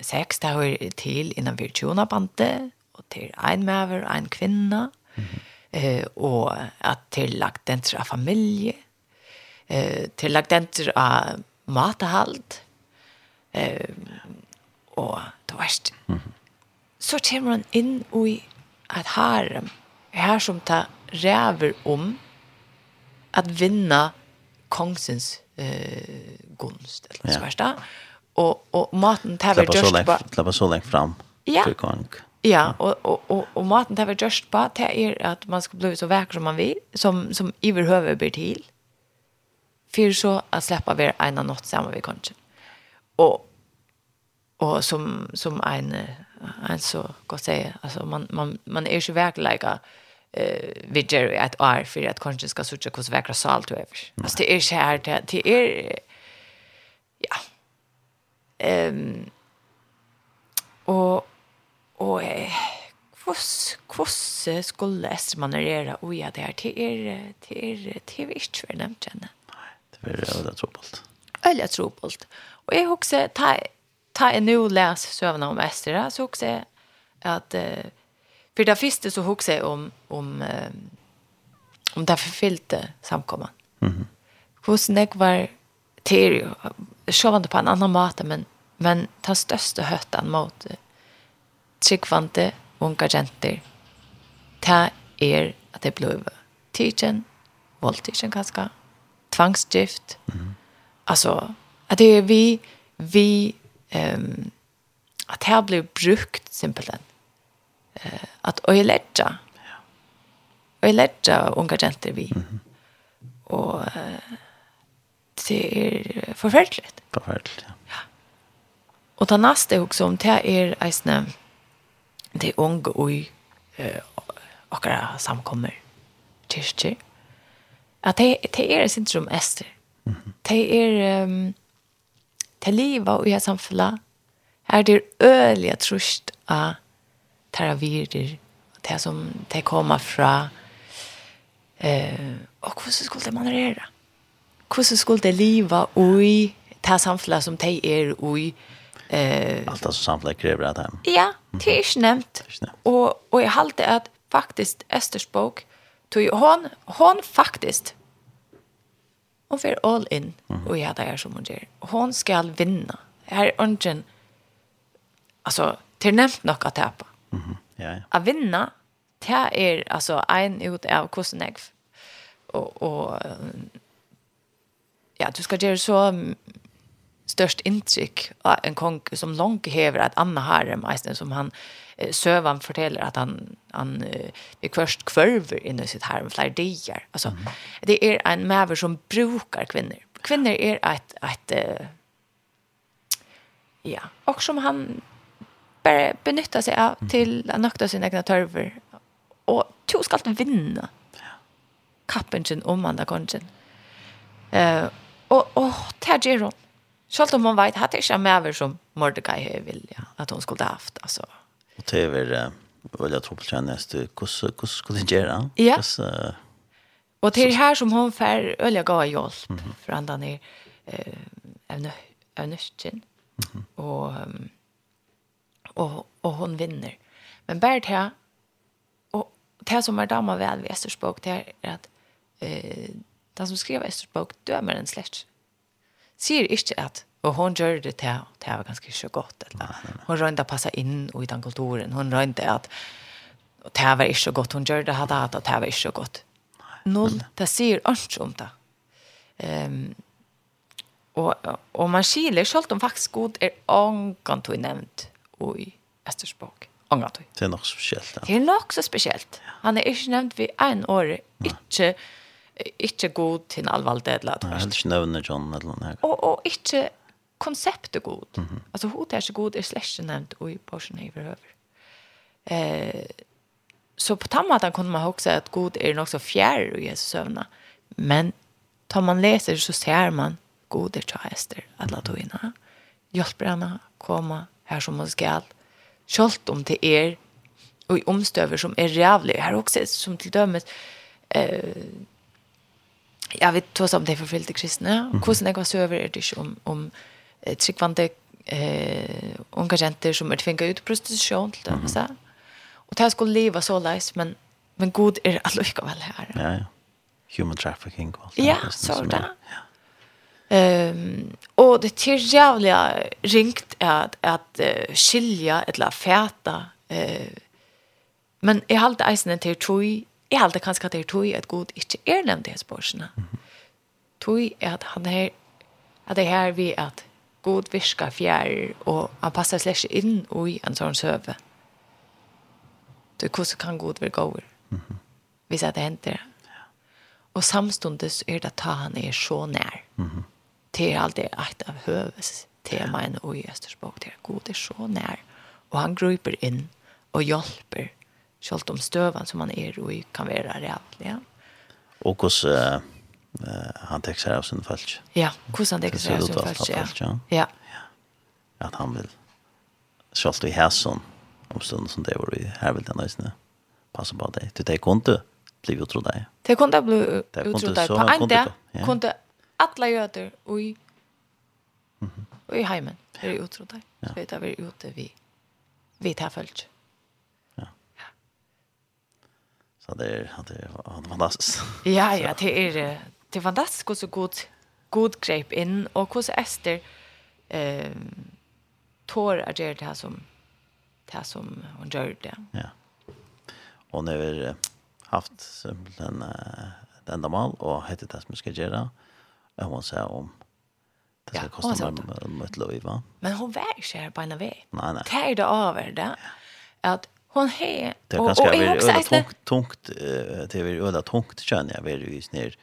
sex det hører til innan virtuona bante, og til ein maver, ein kvinna, mm -hmm eh, og at tillagt den til familie, eh, tillagt den til matahalt, eh, og det verste. Mm -hmm. Så kommer han inn i at har her som ta ræver om at vinna kongsens eh, gunst, eller så verste. Ja. Og, og maten tar vi dørst på... Slappa så lengt fram ja. til kong. Ja Ja, och och och och maten det var just på det är att man ska bli så vacker som man vill, som som överhöver blir till. För så att släppa vi av natt samma vi kanske. Och och som som en en så går säga alltså man man man är ju verkliga eh vid Jerry att är för att kanske ska söka hur vackra salt över. Alltså det är så här det det är ja. Ehm och Og eh, hvordan skulle man gjøre å gjøre det her? Det er, det er, det er ikke vært nevnt henne. Det er veldig trobult. Veldig trobult. Og jeg husker, ta, ta en nå les søvnene om Estera, så husker jeg at, eh, for det første så husker jeg om, om, um, om det forfyllte samkommet. Mm -hmm. Hvordan jeg var til, sjåvende på en annan måte, men, men ta største høtten mot tryggvante unga jenter. Ta er at det blev tidsen, voldtidsen kanskje, tvangsgift. Mm. at det er vi, vi, um, at det blir brukt simpelthen. Uh, at öjlägga. Öjlägga unga jenter vi. Mm. Og uh, det er forferdelig. Forferdelig, ja. ja. Og det neste er også om det er eisne, det unge og eh akkurat samkommer kyrkjer. At det, det er sin som ester. Det er um, det livet og jeg samfunnet er det øyelige trusht av teravirder det som det kommer fra eh, og hvordan skulle det manere? Hvordan skulle det livet og i det samfunnet som det er og i Eh, Allt alltså samfället kräver att hem. Ja, det är inte nämnt. Och, och jag har att faktiskt Esters bok, tog hon, hon faktiskt hon får all in mm. och jag där som hon gör. Hon ska vinna. Här ungen alltså till nämnt nog att tappa. Mhm. Ja, ja. Att vinna det är er, alltså en ut av kosten och och ja, du ska göra så störst intryck av en kong som långt häver att Anna Harem Eisen som han sövan fortäller att han han är först kvarver inne i sitt harem flera dagar. Alltså mm. det är en mäver som brukar kvinnor. Kvinnor är ett, ett ja, och som han bara benyttar sig av till att nökta sina egna törver och to ska alltid vinna kappen sin om andra kongen. Eh uh, och och tar det Selv om hon vet, hade inte med över som Mordecai har vilja at hon skulle ha haft. altså. Og det är väl, väl jag tror på tjänst, hur skulle det göra? Ja. Och det är här som hon får öliga gav hjelp, mm -hmm. för andra ner eh, Övnöstjen. Mm og, och, och, och hon vinner. Men bare til og och det som dama vel ved Esters bok, det er at eh, den som skriver Esters bok, dømer en släkt sier ikke at Og hon gjør det til, det var ganske så godt. Eller. Hon rønte å passe inn i den kulturen. Hon rønte at det var ikke så godt. Hon gjør det hadde hatt, og det var ikke så godt. Null, det sier ikke om det. Um, og, og man skiler selv om faktisk god er ångan tog nevnt i Estersbåk. Ångan tog. Det er nok så spesielt. Ja. Det er nok så spesielt. Han er ikke nevnt ved en år, ikke ikke god til alvalde eller at først. ikke nøvner John eller noe her. Og, og ikke konseptet god. Mm -hmm. Altså hodet er ikke god er slett ikke nevnt i porsen i verhøver. Eh, så på den måten kunne man også at god er nok så fjær i Jesus søvna. Men tar man leser så ser man god er til hester alle togene. Hjelper henne komme her som hun skal. Kjølt om til er og i omstøver som er rævlig. Her også som til dømes eh, jag vet två som det är forfylte kristne, og hvordan jag var söver är det ikke om, om tryggvande eh, unga jenter som är tvinga ut prostitution till dem, mm -hmm. og det skulle leva så leis, men, men god är er väl här. Ja, ja. Human trafficking. Ja, så det. Ja. Ehm och det är jävla ringt att att uh, skilja eller fäta eh men i allt isen till tror Jeg halte kanskje at det er tog at god ikke er nevnt i hans borsene. Tog er at han er at det er her vi at god virker fjær og han passer slett ikke inn i en sånn søve. Du, hvordan kan god være god? Mm -hmm. Hvis det henter. Og samstundes er det at han er så nær. Mm -hmm. Det er alltid et av høves temaene i Østersbog. Det er god er så nær. Og han griper inn og hjelper selv om støven som man er og kan være reelt, ja. Og hvordan uh, han tek seg av sin falsk. Ja, hvordan han tek seg av sin falsk, ja. ja. ja. At han vil selv i hæsson om stunden som det var i her vil den løsene passe på deg. Du tek kunde bli utro deg. Det kunde bli utro deg. På en dag kunde alle jøder og i Og i heimen, det er utro deg. Så vet jeg, vi er ute vi, vi tar følelse. Så det er, det er fantastisk. Ja, ja, det är det er fantastisk hvordan god god grep inn, og hvordan Ester eh tår å gjøre det som det som hun gjør det. Ja. Och när vi haft simpelthen uh, ett ändamål og hette det som vi skal gjøre, Jag hon säga om det skal ja, koste meg kosta mig ett liv va? Men hun var ikke her på en vei. Nei, nei. Det er det over, det. at hon he det och och är också ett tungt tungt det är öda tungt känner jag vill ju ner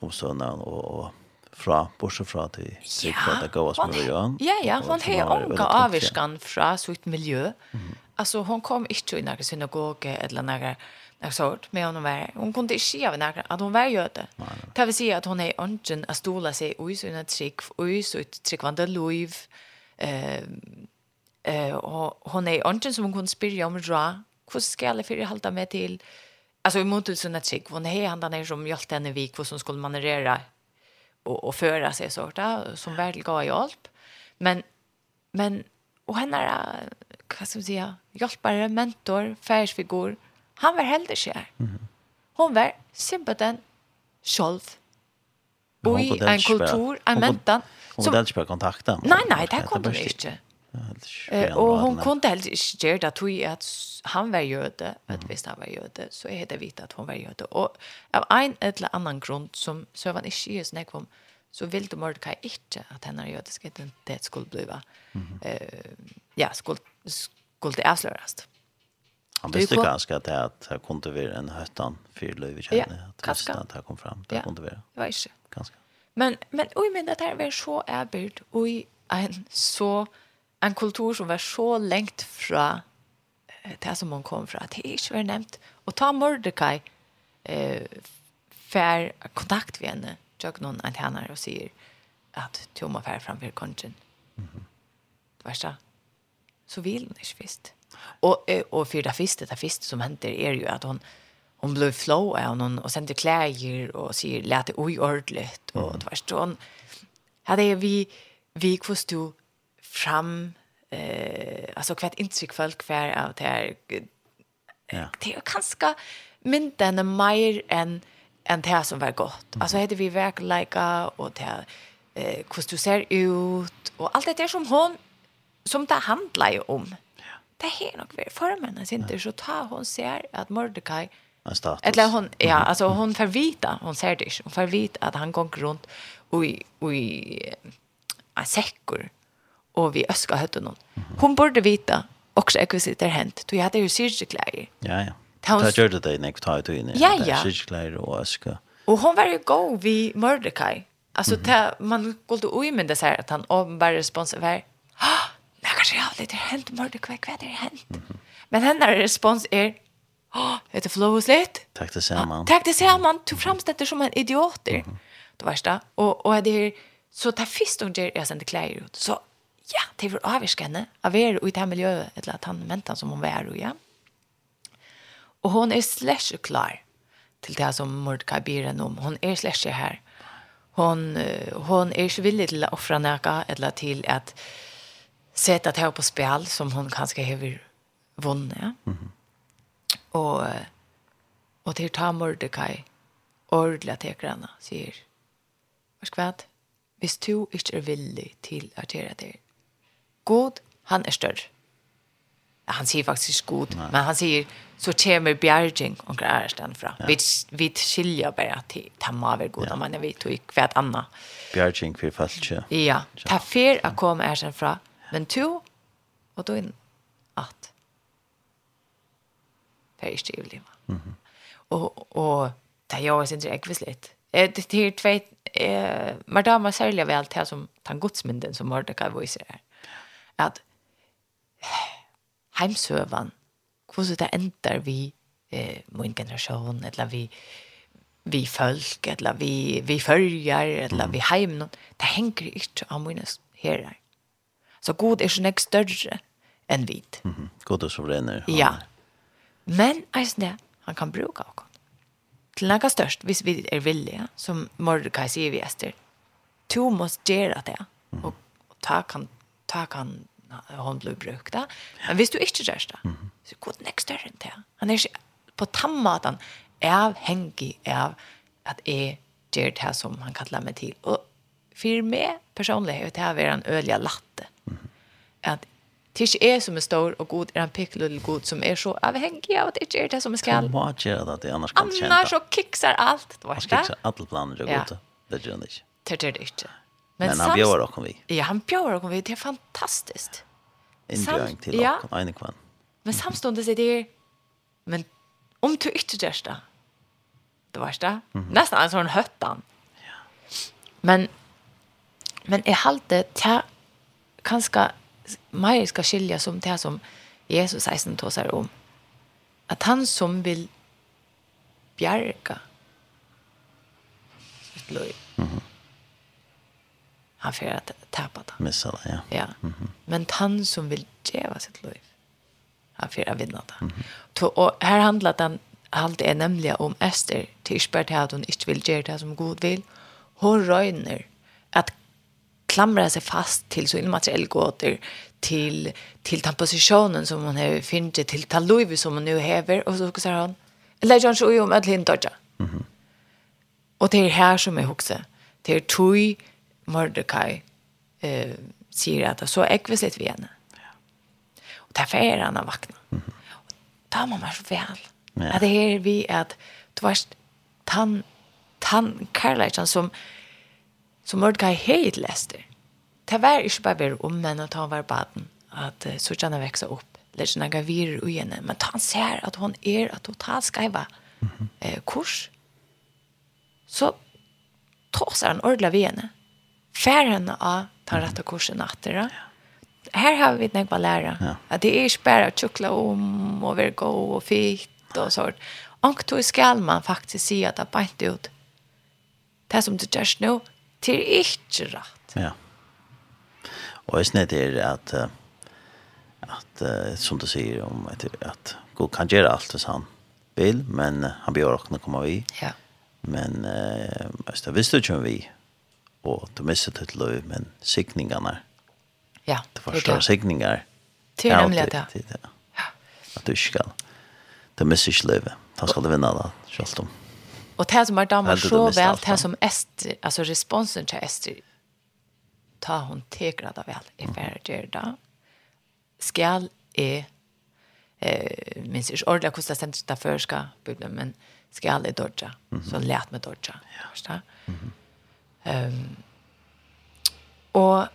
om såna och fra bortsett fra til sikra det går gås vi gjør. Ja, ja, hon har omgå avvirskan fra sitt miljø. Mm. Altså, hon kom ikke i nærkere synagoge eller nærkere Jeg sort, hørt med var, være. Hun kunne ikke av noe at hun var jøde. Det vil si at hun er ønsken å stole seg i sin trygg, i sitt tryggvande liv, eh, Eh och hon är antingen som hon kunde spyrja om dra. Hur ska jag för hålla med till alltså i mot såna chick hon är han där som hjälpte henne vik vad som skulle manövrera och och föra sig så där som väl gav hjälp. Men men och henne är vad ska man säga hjälpare mentor färsfigur han var heldig kär. Hon var simpelthen själv. Och i en kultur, en mentan. Hon var inte på kontakten. Nej, nej, det kom de inte. Eh, och hon kunde helt inte göra det tog att han var jöde, att visst han var jöde, så är det vitt att hon var jöde. Och av en eller annan grund som Sövan inte är snäck om, så vill de Mordecai inte att henne jödiska identitet skulle bliva, eh, ja, skulle, skulle det avslöras. Han visste ganska att det här kunde vara en höttan för Lövi kände, att ganska. att det kom fram, det kunde vara. det var inte. Ganska. Men, men, oj, men det här var så ärbyrd, och en så en kultur som var så lengt fra det som hon kom fra, det er ikke vært nevnt. Og ta Mordecai eh, för kontakt med henne, tjøk noen en henne og sier at du må være kongen. Det var så vil hun ikke visst. Og, og for det första det första som händer er jo at hun, hon blev flow av hon och sände kläder och säger lät det oj ordligt och det var så hon hade vi vi kvist du fram eh alltså kvart intryck folk kvar av det här ja. det är ganska mindre mer än än det som var gott. Mm. Alltså hade vi verk lika och det eh hur du ser ut och allt det där som hon som det handlar ju om. Ja. Det är nog för förmännen inte så ta hon ser att Mordecai en status. Eller hon ja, alltså hon får vita, hon ser det. Hon får vita att han går runt och i och i a säckor och vi öska hötten hon. Hon borde vita också ekvisitter hänt. Du hade ju syrkläder. Ja ja. Ta gjorde det next ut inn i Ja ja. Syrkläder och öska. Och hon var ju go vi Mordecai. Alltså mm -hmm. ta, man går då i men det så här att han om respons var. Ah, nej kanske jag lite hänt Mordecai vad det hänt. Mm -hmm. Men hennes respons är Åh, vet du flowsligt? Tack det ser man. Tack det ser man. Du framställer som en idiot. Mm -hmm. Det värsta. Och och det är så ta fist under jag sände kläder ut. Så ja, det var avvirskende av er i det miljøet, eller at han mentan som hon var, ja. Og hon er slash klar til det som Mordecai byr henne om. Hon er slash her. Hon, hon er ikke villig til å offre noe, eller til at sette det her på spil som hon kanskje har vunnet. Ja? Mm -hmm. Og, og til ta Mordecai ordentlig til henne, sier, hva skal vi ha? Hvis du ikke er villig til å gjøre det, god, han er større. Ja, han sier faktisk god, Nei. men han sier så kommer bjerging og greier stedet fra. Ja. Vi, vi skiljer bare til ta maver god, ja. men vi tog ikke hvert annet. Bjergjeng for falsk, ja. Ja, ta fer å komme er stedet fra, men to, og då inn at det er ikke i livet. Mm -hmm. Og, og det er jo ikke ekvis litt. Det er tveit, eh, men da må særlig vel til som den godsmynden som Mordecai viser her at heimsøvan, hvordan det ender vi eh, min generasjon, eller vi vi folk, eller vi, vi følger, eller mm. vi heim, det henger ikke av mine herrer. Så god er ikke nek større enn vit. Mm -hmm. God er sovrener. Ja. Men eisen det, han kan bruke oss Til noe størst, hvis vi er villige, som Mordecai sier vi ester, to måste gjøre det, og ta kan, ta kan håndløy brukt da. Men hvis du ikke gjør det, så god next ikke større enn det. Han er ikke på tamma at han er hengig av at jeg gjør det som han kallar meg til. Og for meg personlig er det her en ølige latte. Att Tisch At det ikke som er stor og god, er en pikkel god som er så avhengig av at det är det som er skal. Han må gjøre det, det annars kan känna? Annars så kiksar alt, du vet det? Han kiksar alle planer og god, det gjør han ikke. Det gjør det ikke. Men, Men han bjør dere vi. Ja, han bjør dere vi. Det er fantastiskt. Innbjøring til och ja. en kvann. Men samståndes är det men om du ikke gjør det. Det värsta. Mm -hmm. En höttan. Ja. Men men jeg halte til kanskje mer ska skilja som det som Jesus 16 tog seg om. Att han som vil bjärga sitt liv. Mm -hmm han får att tappa det. Missa det, ja. ja. Mm -hmm. Men han som vill geva sitt liv, han får att vinna det. Mm -hmm. Och här handlar den allt är nämligen om Esther till spärrt att hon inte vill göra det som god vill. Hon röjner att klamra sig fast till så immateriell gåter till till den positionen som hon har finnit till ta liv som hon nu häver och så säger hon eller jag så om att hinta. Mhm. Mm och det är här som är huxa. Det är tui Mordecai eh, sier at så ekvisligt vi henne. Ja. Og derfor er han av vakna. Mm -hmm. Og da må man så vel. Ja. At det her vi at du var tann, tann kærleikjan som, som Mordecai helt lester. Det var ikke bare bare om men at han var baden. At uh, sortjana veksa opp. Lærsina gavirer ui henne. Men han ser at hon er at totalt skaiva eh, kurs. Så tåsar han ordla vi henne. Mm färgen av ta rätta kursen natter. Ja. Här har vi något att lära. Ja. Att det är inte bara att cykla om och vara god och fint och sånt. Och då ska man faktiskt se att det är inte ut. Det som du gör nu, det är inte rätt. Ja. Och jeg snitt är det att att som du säger om att, at god kan gjøre alt det han vil, men han bör också komme vi. Ja. Men eh, visst, du kommer vi og du mister ditt liv, men sikningarna. Ja, du förstår det. sikningar. Det är nämligen det. det, det. Ja. At du ikke skal, du mister ikke liv, da skal du vinne det, selv om. Och det som är damer så väl, det som Esther, alltså responsen till Esther, ta hon tegrad det väl, i färger då, skall är eh minns jag ordla det sent där förska bibeln men ska alla dodja så lät med dodja förstå mm -hmm. Um, og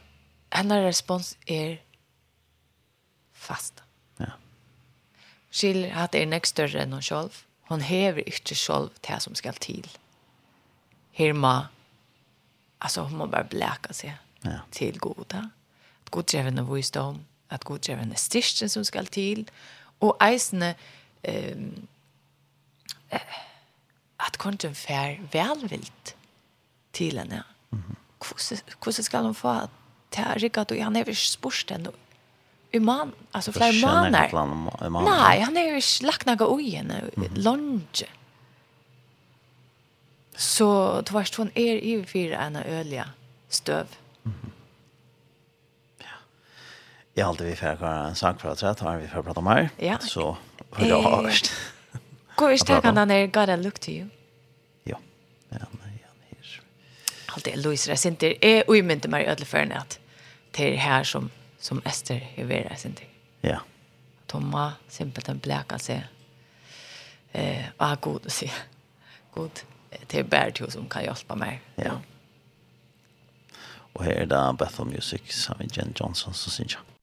hennes respons er fast. Ja. Skil at er nek større enn hun selv. Hon hever ikke selv til som skal til. Her må, altså hun må bare blæka seg ja. til goda. At god gjør henne visdom, at god gjør henne styrsten som skal til, og eisene um, at konten fær velvilt til henne. Mm -hmm. Hvordan skal hun få til å rikke at han er ikke spørst henne? I man, altså flere måneder. Nei, han er ikke lagt noe ui henne. Mm -hmm. Lange. Så det var ikke hun er i fire enn ølige støv. Mm -hmm. Ja, alltid vi får ha en sak fra trett, har vi får prate om her. Ja. Så hører jeg avhørst. Går vi stekken han er gare lukt til jo? Ja, men allt det Louise där synter är i Maria at det till här som som Esther er ved Resinter. Ja. Tomma simpelt en bleka seg Eh, ah god att si. God till Bertil som kan hjälpa mig. Ja. Och här är det Bethel Music, Samin Jen Johnson som syns jag.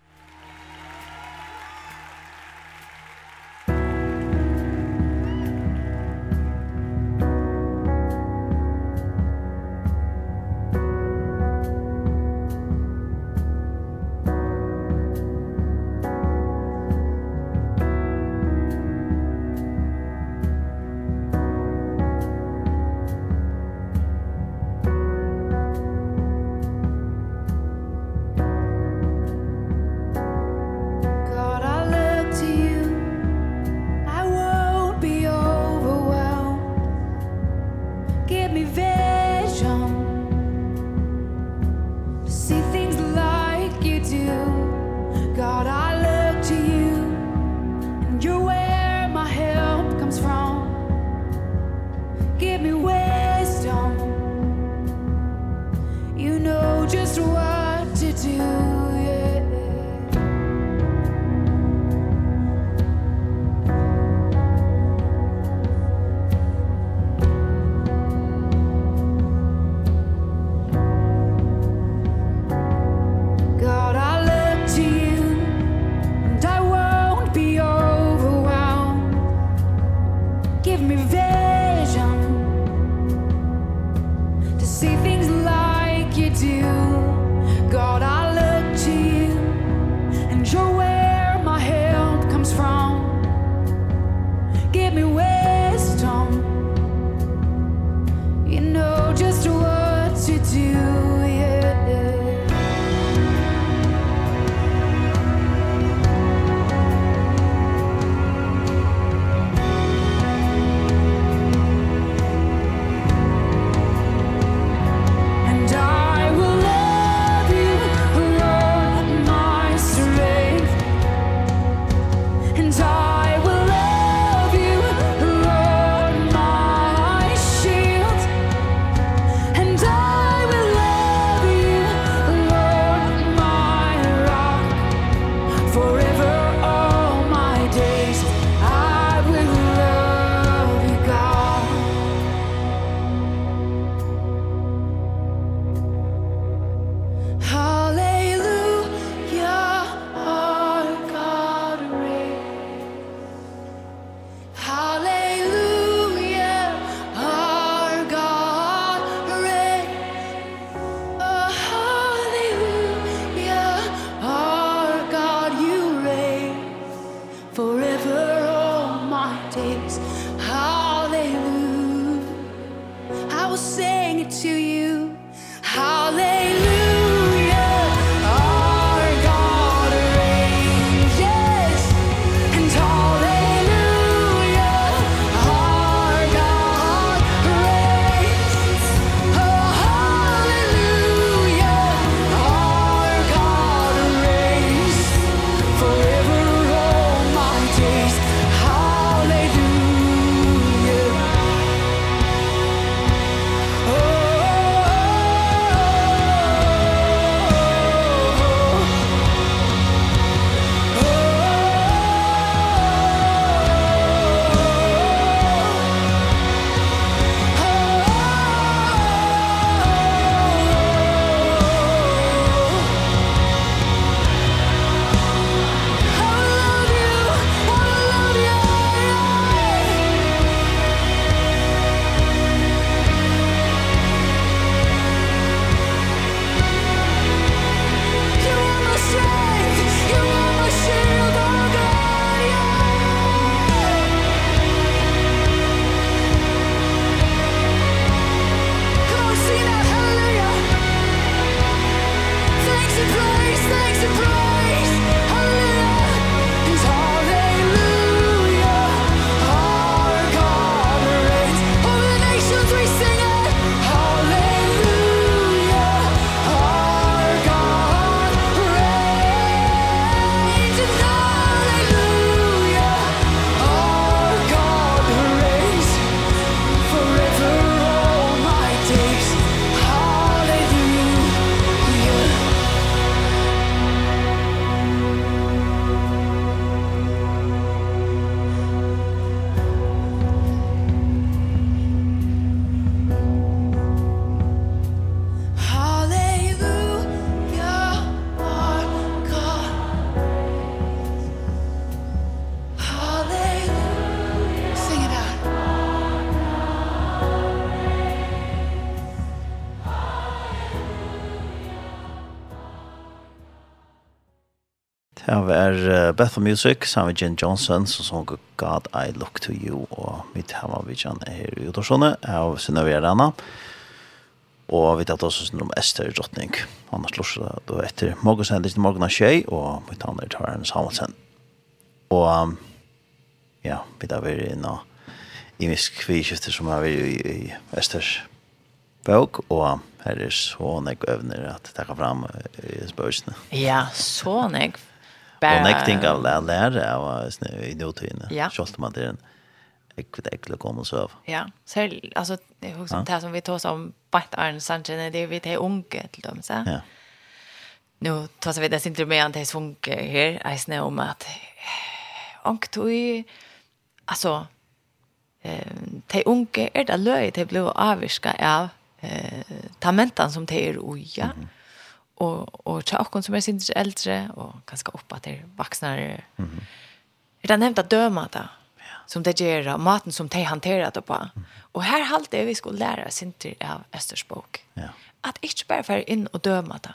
me vision. To see the Bethel Music, sammen med Jen Johnson, som sång God I Look To You, og mitt hemma vi kjenner her i Utorsone, av Synnøve Rana, Og vi tatt også om Esther Drottning. Annars lorser seg da etter morgen sendes til morgen av tjei, og mitt andre tar en samansen. Og um, ja, vi tar vi inn og i misk vi som er vi i, i Esters bøk, og her er så nek øvner at det kan fram i spørsmålene. Ja, så nek bara... Och näkting av att lära av i dåtiden. Ja. Kjolt man det är en äckligt äckligt kom och söv. Ja, så alltså det är också det som vi tar som bänt Arne Sanchez, det är vi till unge till dem. Så. Ja. Nu tar vi det inte med att det är svunke här, jag snö om att och tog alltså eh te unge är det löj, det blev avviska av eh tamentan som te är oja. Mm -hmm och och tjockan som är sin äldre och ganska upp att det vuxnare. Mm -hmm. Er det nevnt at døma det? som det gör maten som de hanterer det på. Mm. Och här halt vi skulle lära oss inte av Østers bok. Ja. Att ikke bare være in och døma det.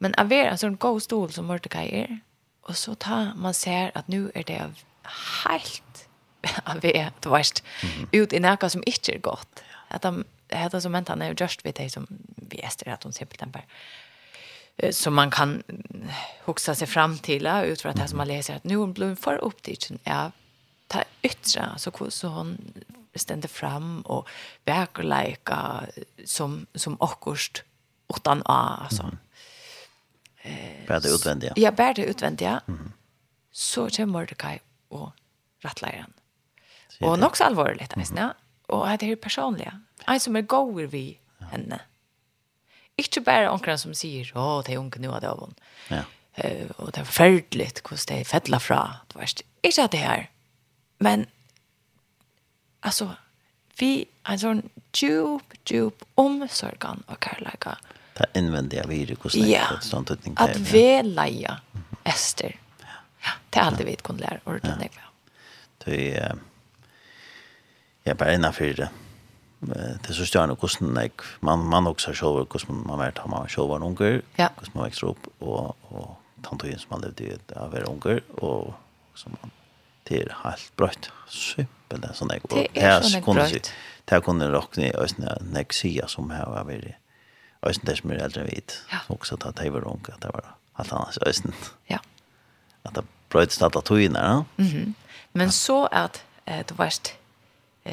Men att være en sånn god stol som Mordecai er, Och så tar man ser att nu är det helt av vi, du vet, ut i noe som inte är gott. Att de heter som väntan är just vi, det som vi Ester att hon simpelt bara som man kan huxa sig fram till utifrån det här som man läser att nu hon blev för upptidsen ja ta yttra så så hon ständer fram och verkliga som som akkurst utan a alltså. Mm. eh bär det utvändiga. Ja bär det utvändiga. Mm. så kommer Mordecai och rattlaren och också allvarligt mm. ja och det är personliga. Alltså är går vi henne. Ikke bare omkring som sier, å, det er unge nå av det av henne. Ja. Uh, og det er forferdelig hvordan det er fettla fra. Det var ikke at det her. Men, altså, vi er sånn djup, djup omsorgen og kærleika. Det er innvendig av hver hvordan det er sånn tøtning. At vi leia Ester. Ja, det er alltid vi kunne lære ordentlig. Ja. Det er, jeg er bare innenfor det det så stjärna kosten nek man man också själv kosten man vart man så var unger ja. kosten man växte upp och och tantojen som man levde i av era unger och som man till helt brött simpelt det sån nek är här kunde sig där kunde rockna i ösna nexia som här var vi ösna det som är äldre vit ja. också att det var att det var allt annat ösna ja. Att det bröt stad att tog in där mhm. Men så att eh, du varst eh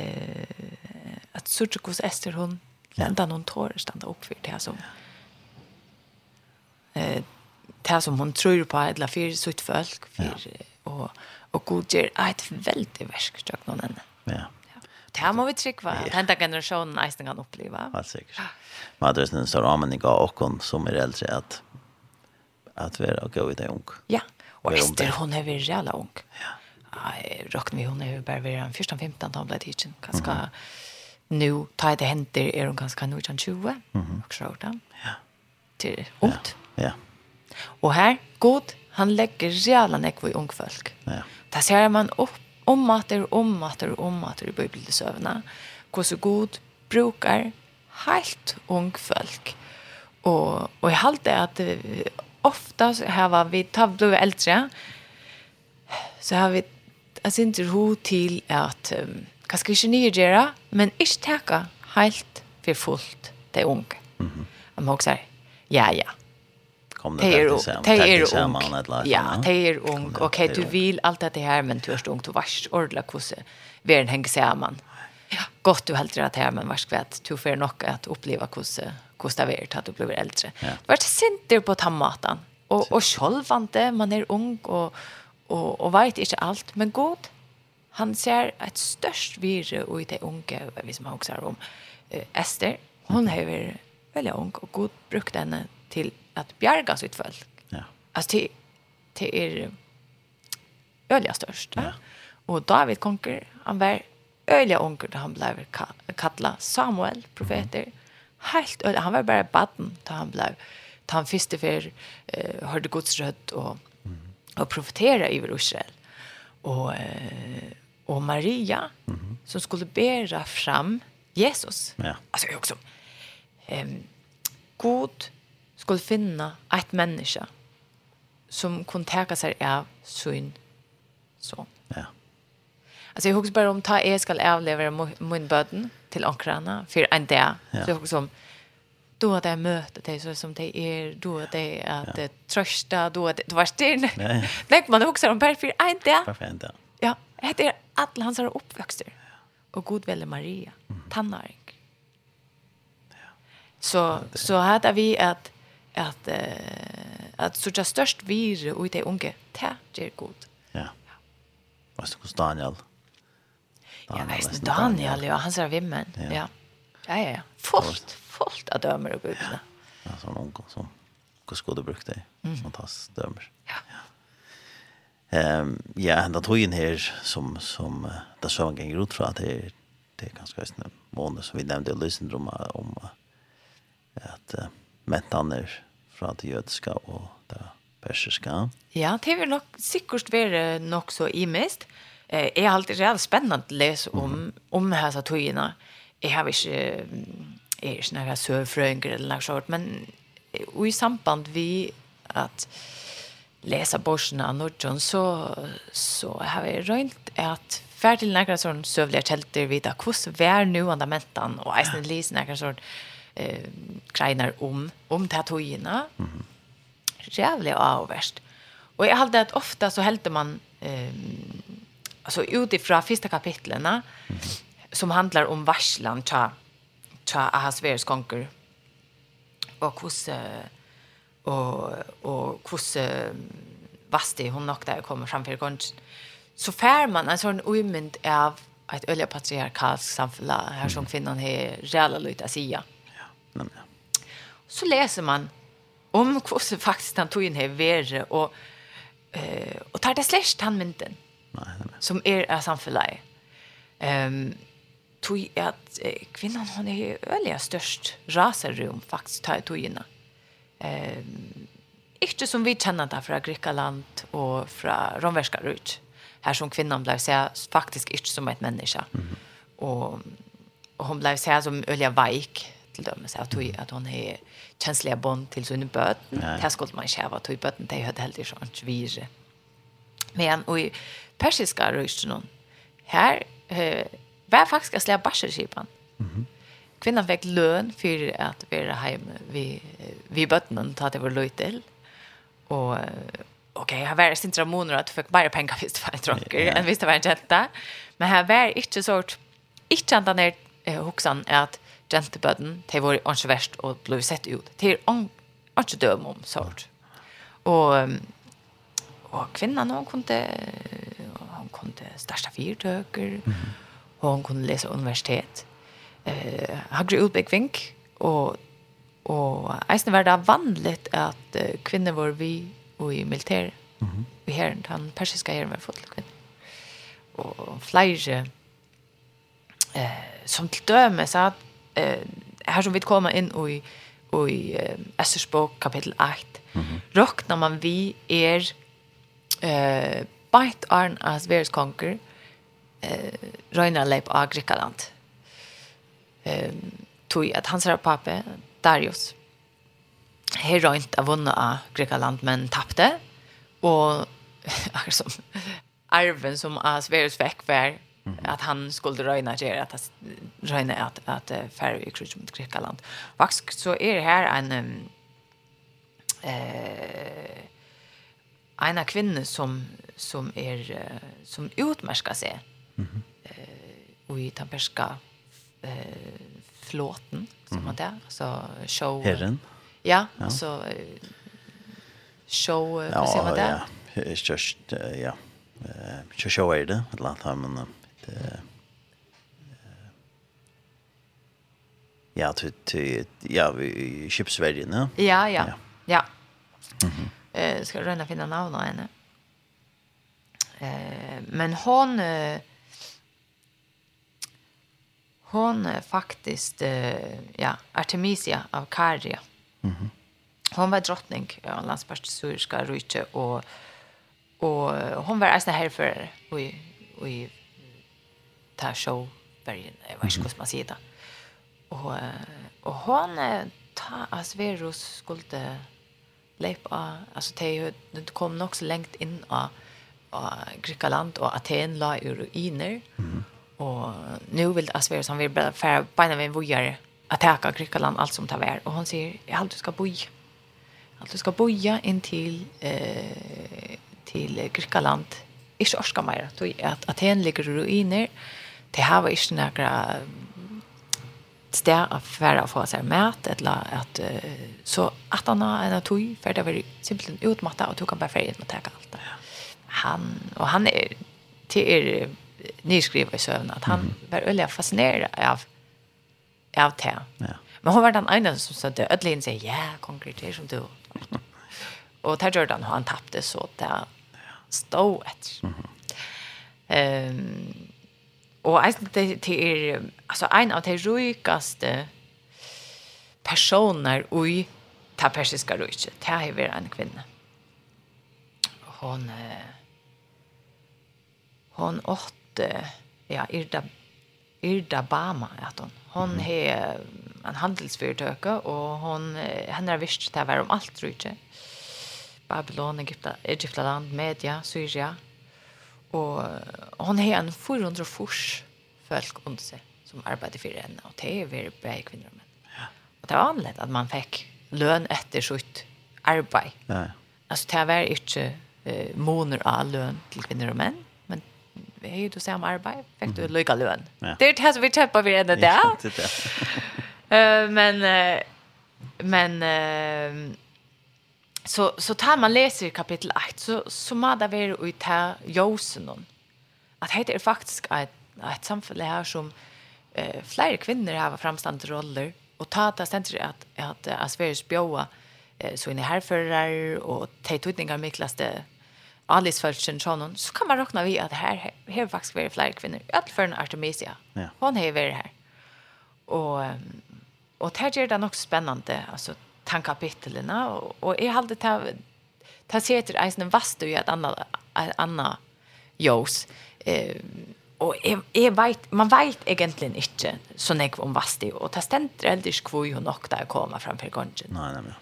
att söka Ester hon lända någon tår stanna upp för det här som eh det här som hon tror på eller för sitt folk för och och god ger ett väldigt värst jag någon annan. Ja. Det här må vi tryggva. Ja. Hända generationen nästan kan uppleva. Ja, säkert. Men det är en stor användning av åkon som är äldre att att vara och gå i det ung. Ja, och Ester hon är väl jävla ung. Ja. Rockne hon är ju bara vid 14-15 då blev det kitchen. Ganska nu tar det händer är de ganska nu kan 20 och så där. Ja. Till ont. Ja. Och här god han lägger jävla näck i ung folk. Ja. Där ser man upp om att det om att det om att det blir det sövna. Hur så god brukar helt ung folk. Och och jag allt det att ofta här var vi tavlor äldre så har vi alltså inte ro till att um, kanskje ikke nye gjøre, men ikke takke helt for fullt det unge. Mm -hmm. Og man også ja, ja. Kom det er ung. Det er ung. Ja, det er ung. Ok, du vil alt dette her, men du er ung. Du varst ordentlig hvordan verden henger sammen. Ja, godt du helter at her, men varst vet, du får nok at oppleve hvordan hvordan det er til at du blir eldre. Ja. Du varst sinter på tannmaten. Og, og det man er ung og, og, og vet ikke alt, men godt Han ser ett störst virre och i det unge, vi som har om uh, Esther. Hon är väldigt ung och god brukt henne till att bjärga sitt folk. Ja. Alltså till, till er öliga störst. Ja. Och David konker, han var öliga ung då han blev kallad Samuel, profeter. Mm. Helt öliga, han var bara baden då han blev då han första för eh, hörde Guds röst och, mm. och profetera över Israel. Och eh, och Maria mm -hmm. som skulle bära fram Jesus. Ja. Alltså jag också. Ehm god skulle finna ett människa som kunde ta sig av sin son. Ja. Alltså jag hugger bara om ta jag ska avleva min böden till ankrarna för en dag. Ja. Så jag som då att jag möter dig så som det är då att det är att ja. trösta då att det var stinn. Nej. Lägg man också om perfekt en dag. Perfekt en där. Ja, det är alla hans har uppväxter. Och god välle Maria, tannaring. Så så hade vi att att eh att så störst vir och det unge täcker god. Ja. Vad ska Daniel? Ja, visst Daniel, ja, han ser vimmen. Ja. Ja, ja, ja. Fullt, fullt av dömer och gudna. Ja, sån ung som hur skulle brukt det? Fantastiskt dömer. Ja. ja. Ehm ja, han tog in här som som där så gånger ut för att det det är ganska snä månader som vi nämnde lyssendrom om om att mättan är från det judiska och det persiska. Ja, det är nog säkert vara nog så imist. Eh är alltid rätt spännande att läsa om mm. om här så tojerna. Jag har inte är snära sövfrönger eller något sånt, men i samband vi att läsa borsen av Nordjön så, så har vi rönt att färd till några sån sövliga tälter vid att hur vär nu andamentan och eisen läser några sån eh, greiner om, om tatuina. Mm -hmm. Jävligt avvärst. Och jag hade att ofta så hällde man eh, alltså utifrån första kapitlen mm -hmm. som handlar om varslan tja, tja Ahasverus konkur och hos eh, og, og hvordan vasti hon nok der kommer framfor kongen. Så fær man en sånn uimynd av et öliga patriarkalsk samfunn her som kvinnan har reella løyt av sida. Ja, nemlig. Så leser man om hvordan faktisk han tog inn her verre, og, uh, og tar det slags han mynden Nei, nej. som er av samfunnet. Um, tog at uh, kvinnan hun er öliga størst raserum faktisk tar tog inn her eh, ikke som vi kjenner det fra Grekland og fra Romverska Rut. Her som kvinnan ble så faktisk ikke som et menneske. Mm -hmm. og, og hun ble sett som Ølja Veik, til dem, så at, hun, at hun har kjenslige bånd til sine bøten. Det skulle man ikke ha, at hun bøten til høyde heldig sånn svire. Men og i persiska røysten her eh, var faktisk å slære barselskipen. Mm -hmm kvinnan fick lön för att vara hem vi vi bötnen ta det var löjtel och okej okay, jag var inte månader att fick bara pengar visst för att tråkig yeah. än visst det var en jenta. Men här var inte sort inte ända ner eh, hoxan är att jenteböden det var inte värst och blev sett ut till om inte döm om sort. Och och kvinnan hon kunde hon kunde starta fyrtöker mm -hmm. och hon kunde läsa universitet eh, høyre utbyggving, og, og eisen var det vanligt at uh, kvinner var vi og i militär. mm -hmm. han persiska den med fått kvinner. Og flere, eh, som til så att eh, her som vi kommer inn og i, og i eh, Estersbok, kapittel 8, mm -hmm. man vi er eh, bært arn as vers konger, eh, røyna leip av Grikaland ehm tog att hans pappa Darius har rönt av vunna av Grekaland men tappte och alltså arven som as verus veck var att han skulle röna det att röna att att färre i krig mot Grekaland. Vax så är det här en eh en kvinna som som är som utmärkar sig. Mhm. Mm eh och i tamperska eh, flåten, som mm. man det. Alltså show... Herren. Ja, ja. alltså show, ja, vad säger man det? Ja, it's just, uh, ja. Uh, just show är det, eller att han... Det, ja, till, till, ja, vi i Kipsverige, ja? Ja, ja, ja. Mm -hmm. uh, ska röna finna namn av henne. Uh, men hon... Uh, hon är faktiskt eh, ja, Artemisia av Caria. Mm. Hon var drottning av landspartisurska rike och, och hon var alltså här för och i, och i ta show bergen, jag vet inte vad man säger det. Och, och hon ta Asverus skulle lepa, alltså det kom nog så långt in av av Grekland och Aten la ur ruiner. Mm och nu vill Asver som vill bara för bena vi vojare attacka Grekland allt som tar vär och hon säger jag allt du ska boja allt du ska boja in till eh till Grekland inte orska mer då att Aten ligger i ruiner. Det här var inte några stær av färra för sig mat eller att så att han har en tog för det var simpelt utmatta och tog han bara färdigt och ta allt. Han och han är till er nyskriva i søvn att han mm. var öliga fascinerad av av det. Ja. Men hon var den ena som sa det ödlin säger ja, konkret som du. och där Jordan han tappade så det stod ett. Mm. Ehm um, och alltså det det är alltså en av de rikaste personer i ta persiska riket. Det här är en kvinna. Hon hon åt ja, Irda, Irda Bama, att hon. Hon mm. är en handelsföretagare och hon, henne har visst det här om allt, tror jag. Babylon, Egypta, Egyptaland, Media, Syria. Och hon har en 400 fors folk under sig som arbetar för henne. Och det är väldigt bra kvinnor och män. Ja. Och det var anledning att man fick lön efter sitt arbete. Ja. Alltså det var inte eh, månader av lön till kvinnor och män vi har ju då samma arbete, fick du lycka lön. Det är det vi tappar vid ända där. Eh men men eh så så tar man läser i kapitel 8 så så mada där vi och ta Josenon. Att det är faktiskt ett ett samhälle här som eh flera kvinnor har framstående roller och ta det ständer att att Asveris bjóa eh, så inne härförare och tejtutningar miklaste Alice Fältchen Shannon så kan man räkna vi att här här faktiskt är fler kvinnor allt för en Artemisia. Ja. Hon är väl här. Och och det här det nog spännande alltså tankapitlerna och och jag hade ta ta sig till en vastu i att annat anna Jos eh och är är vet man vet egentligen inte så nek om vastu och ta ständer kvoj och hon där komma framför konjen. Nej nej. Men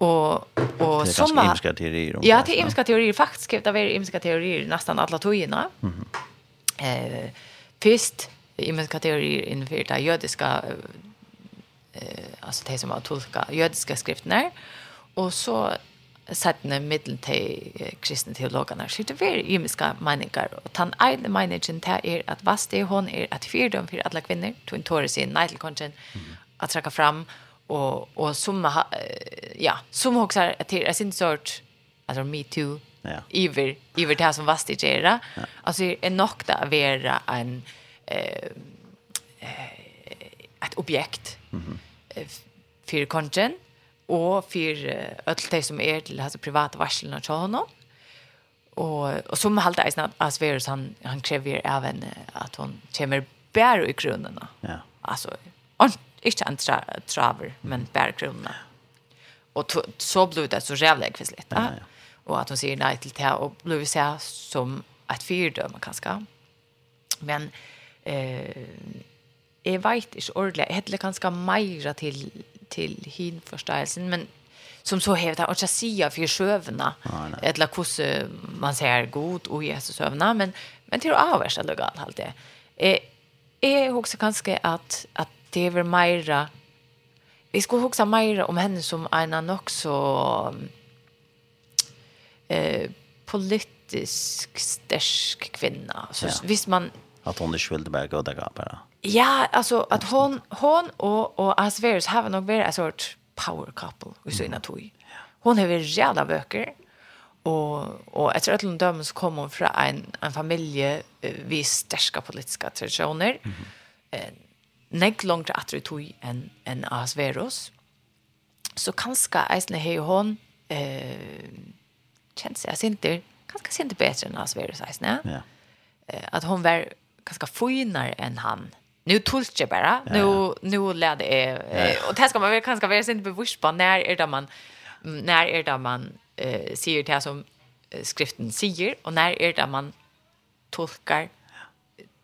och och såna hemska teorier. om Ja, det det är hemska teorier faktiskt, det är hemska teorier nästan alla tojorna. Mhm. Eh först hemska teorier inför det judiska eh alltså det som har tolka judiska skrifterna och så sættene middelen til kristne teologene, så det er jimiske meninger. Og den ene meningen til er at hva det er hun er at fyrdom for alle kvinner, tog en tåre sin nei til kongen, at trakka fram, och och som ja, som också är till är sin sort alltså me too. Ja. Iver, iver det här som vast i det. Ja. Alltså är nog där vara en eh ett objekt. Mhm. För kongen och för öll det som är till alltså privata varslen och honom Och och som halta är att Asverus han han kräver även att hon kommer bär i grunden. Ja. Alltså, Ikke en tra traver, men bare. Og så ble det så rævlig kvislig. Ja, ja. Og at hun sier nei til det, og ble vi se som et fyrdømme, kanskje. Men eh, jeg vet ikke ordentlig. Jeg heter kanskje mer til, til hinforståelsen, men som så hevet han, og ikke sier for søvnene, eller hvordan man ser god og Jesus sövna men, men til å avverste lukket alt det. Jeg, jeg husker kanskje at, at det är väl Maira. Vi skulle också Maira om henne som en också eh politisk stark kvinna. Så ja. visst man att hon är skuld med goda bara. Ja, alltså att hon hon och och Asverus har nog varit en sort power couple i sina tog. Hon har varit jävla böcker och och efter att hon så kom hon från en en familj eh, vid starka politiska traditioner. Mm eh, nekk langt at det tog enn en Asveros. Så kanskje eisne hei hon eh, kjent seg sinter, kanskje sinter betre enn Asveros eisne. Ja. Eh, at hon var kanskje finere enn han. Nu tolkar jag bara. Ja, ja. Nu nu lärde jag eh, och det ska man väl kanske vara sin bevisst på när är det man när är det man eh, säger det som skriften säger och när är det man tolkar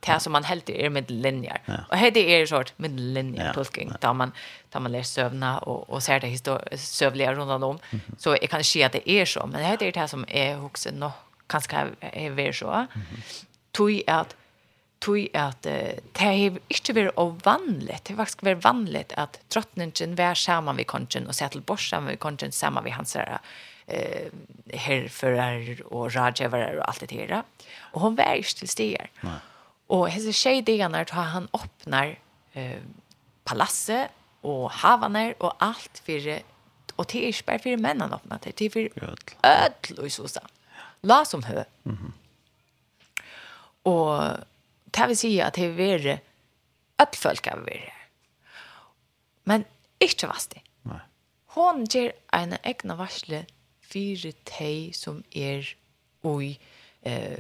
det som man helt är med linjer. Ja. Och här det är sort med linjer tolkning ja. där man där man läser sövna och och ser det histor sövliga runt om. Mm -hmm. Så jag kan se att det är så, men det är det som är också nå kanske är väl så. Mm -hmm. Tui at tui att uh, det är inte väl ovanligt. Det var väl vanligt att trottningen vär samman vid konchen och sätta borsan vid konchen samman vid hans där eh herrförare och rådgivare och det her Och hon var inte till stiger. Och hese tjej det när tar han öppnar eh palasset och havaner och allt för och det er ikke bare för männen öppnar det till för öll och så så. La som hö. Mhm. Och det vill säga att det är öll folk av er. Men inte vast det. Nej. Hon ger en egna varsle för dig som är oj eh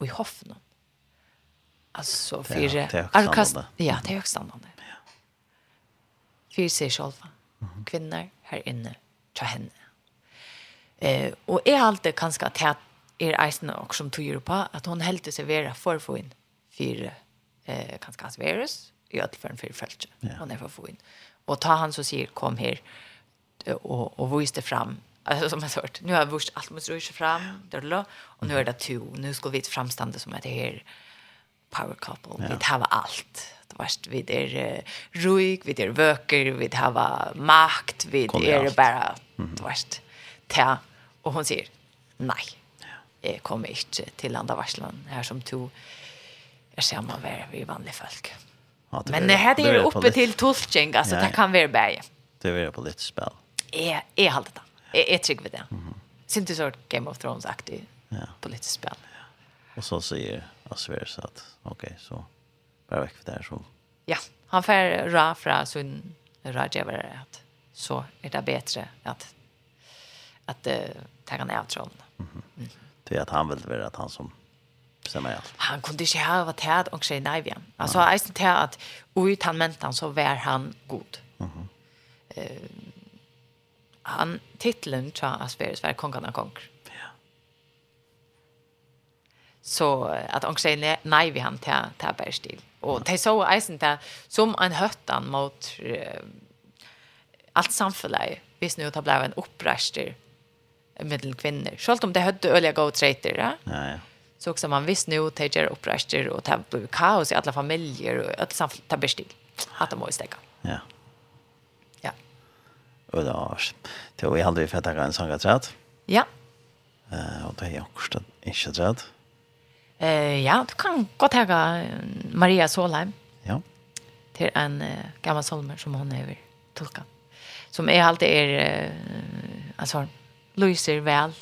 i hoffnum. Alltså för det är Ja, det är högst standard. Ja. För sig själva. Kvinnor här inne ta henne. Eh och är allt det kanske att är isen och som tog Europa att hon helt sig vara för få in för eh kanske as virus i alla fall för fältet. Hon är för få in. Och ta han så säger kom här och och visste fram alltså som jag hört. Nu har vurst allt måste röra fram där och nu är det två. Nu ska vi framstanda som att det här power couple. Ja. Vi har allt. Det varst vi är ruig, vi är vöker, vi har makt, vi är bara det varst. Ta och hon säger nej. Jag kommer inte till andra varslan här som to är samma vär vi vanliga folk. Ja, Men det här är uppe till tolkning alltså det kan vara bäge. Det är på lite spel. Är är halt det. Är är trygg vid det. Mm -hmm. Syns det sort Game of Thrones aktig. Ja. Politiskt spel. Ja. Och så säger Asver så att okej okay, så bara väck för det här så. Ja, han får ra fra sin rådgivare att så är det bättre att att uh, ta han av tron. Mm. Det är att han vill vara att han som bestämmer allt. Han kunde inte ha varit här och säga nej igen. Alltså jag jag inte att ut han mentan så var han god. Mm. Eh, han titeln tror jag Asveris var kongarna kongar så att hon säger nej vi han till till Bergstil. Och det så isen där som en höttan mot uh, allt samhället visst nu att blev en upprester med kvinnor. Självt om det hade öliga go traitor. Ja? Så också man visst nu tager upprester och det blev kaos i alla familjer och allt samhället tar Bergstil. Att de måste stäcka. Ja. Ja. Och då det var aldrig fett att en sån Ja. Eh och det är också inte rätt. Eh ja, du kan gå tagga Maria Solheim. Ja. Till en uh, gammal solmer som hon över tolka. Som är alltid är uh, alltså Louiser väl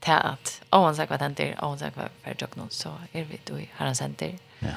till att ovan sagt vad händer, han sagt vad för jag så är vi då i herrens Center. Ja.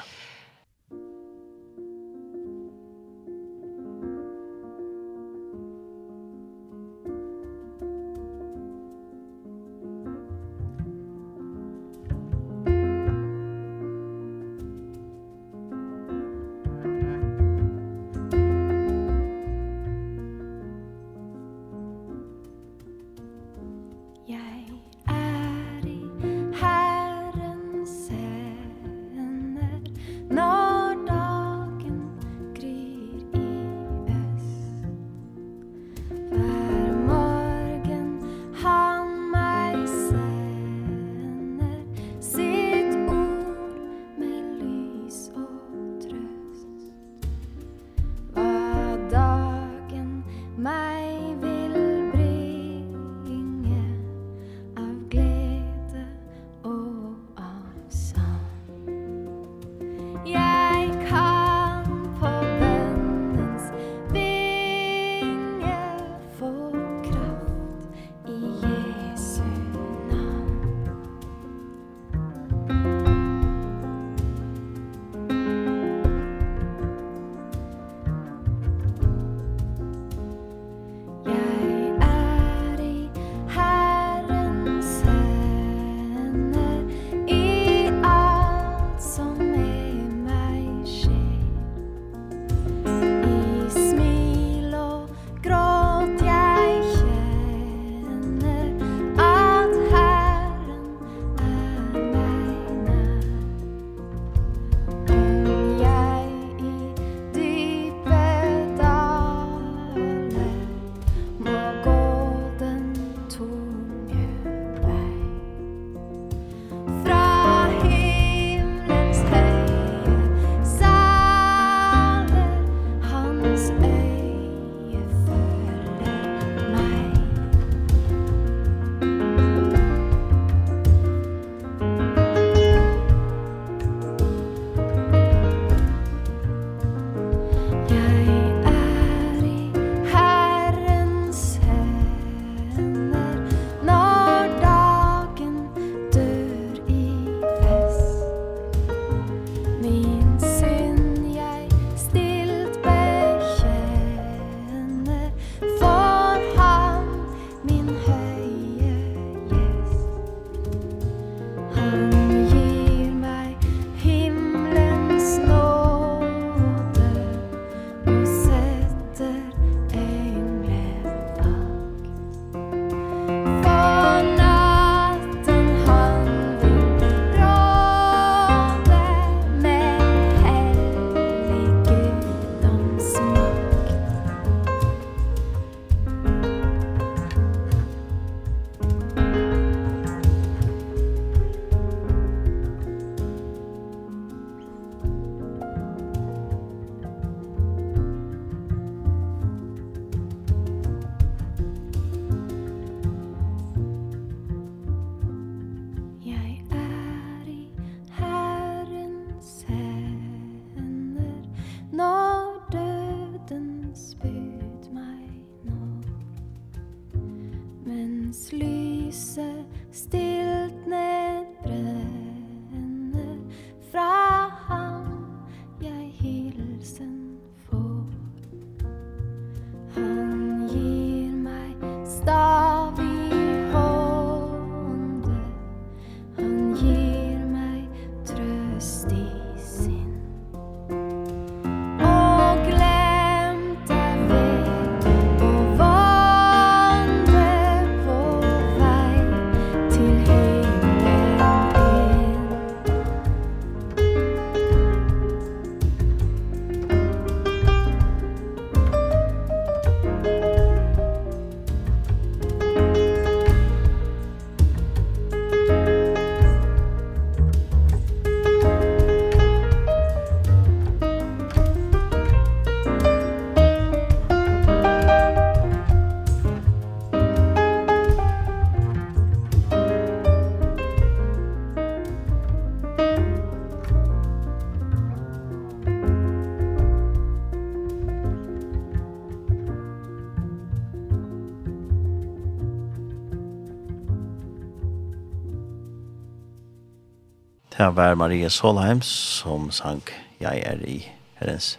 Det var Maria Solheim som sang «Jeg er i herrens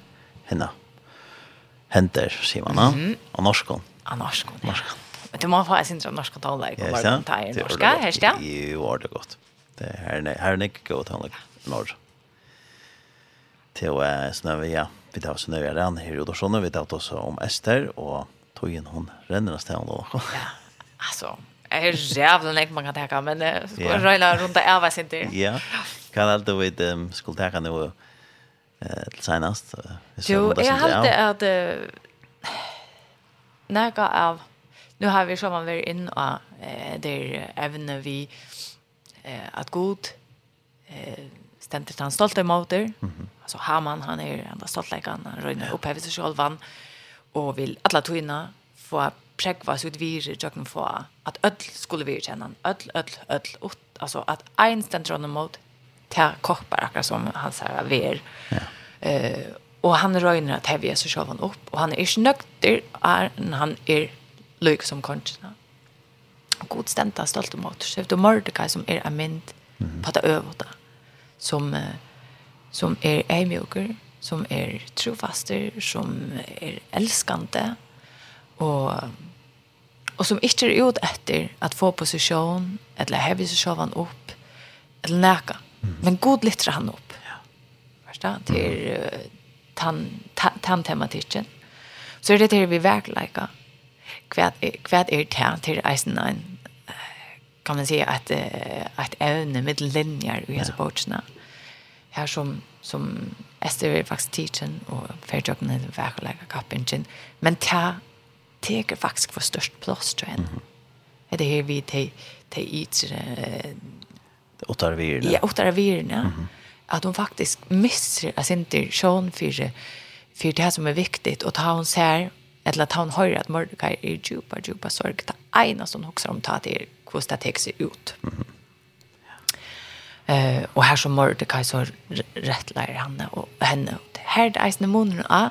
henne». Henter, sier man da. Mm -hmm. Og norskån. Og norskån, ja. Norskån. Men du må få en sindra norskån tåler. Ja, det er det. Det er det godt. Jo, var det godt. Det er her er ikke godt tåler. Norsk. Til å Snøve, ja. Vi tar Snøve Rann her i Odorsson, vi tar også om Ester, og tog inn hun renner av stedet. Ja, altså, är jävla nek man kan ta men det ska rulla runt av vad sent det. Ja. Kan allt vet um, skulle ta kan nu eh senast. Jo, jag hade att några av nu har vi som man vill in och där även vi eh att god eh ständer han stolt emot det. Mm Alltså Haman han är enda stolt läkaren, han rönner upp sig själv och vill alla tvinna få präkvas ut vi jag få att öll skulle vi känna öll öll öll ut alltså att en ständer mot ta koppar akkurat som han säger här ver. Ja. Eh och han röjner att hävja så kör han upp och han är snökt är han är lyck som konstnär. God stänta stolt emot. Så det Mordecai som är en mynd på det övåta. Som som är ämjuker, som är trofaster, som är älskande, och och som inte är ut efter att få position eller ha sig självan upp eller näka. Mm. Men god lytter han upp. Ja. Förstå till uh, tan tan tematiken. Så är det det vi verkligen kvad kvad är det till eisen en kan man säga att att ävne med linjer i hans bortsna. Här som som Esther faktiskt teachen och förjobben är verkligen kappen. Men ta teker faktisk for størst plass, tror jeg. Mm -hmm. Det her vi te, te ytre... Åttar virene. Ja, åttar virene. Ja. Mm -hmm. At hon faktisk misser, altså ikke sjån for, for det som er viktigt, og ta hon ser, eller at hon hører at Mordecai er djupa, djupa sorg, det ene som hon også om ta til hvordan det tek seg ut. Mm -hmm. Eh uh, och här som Mordecai så rättlar han och henne. Här är det eisne månen av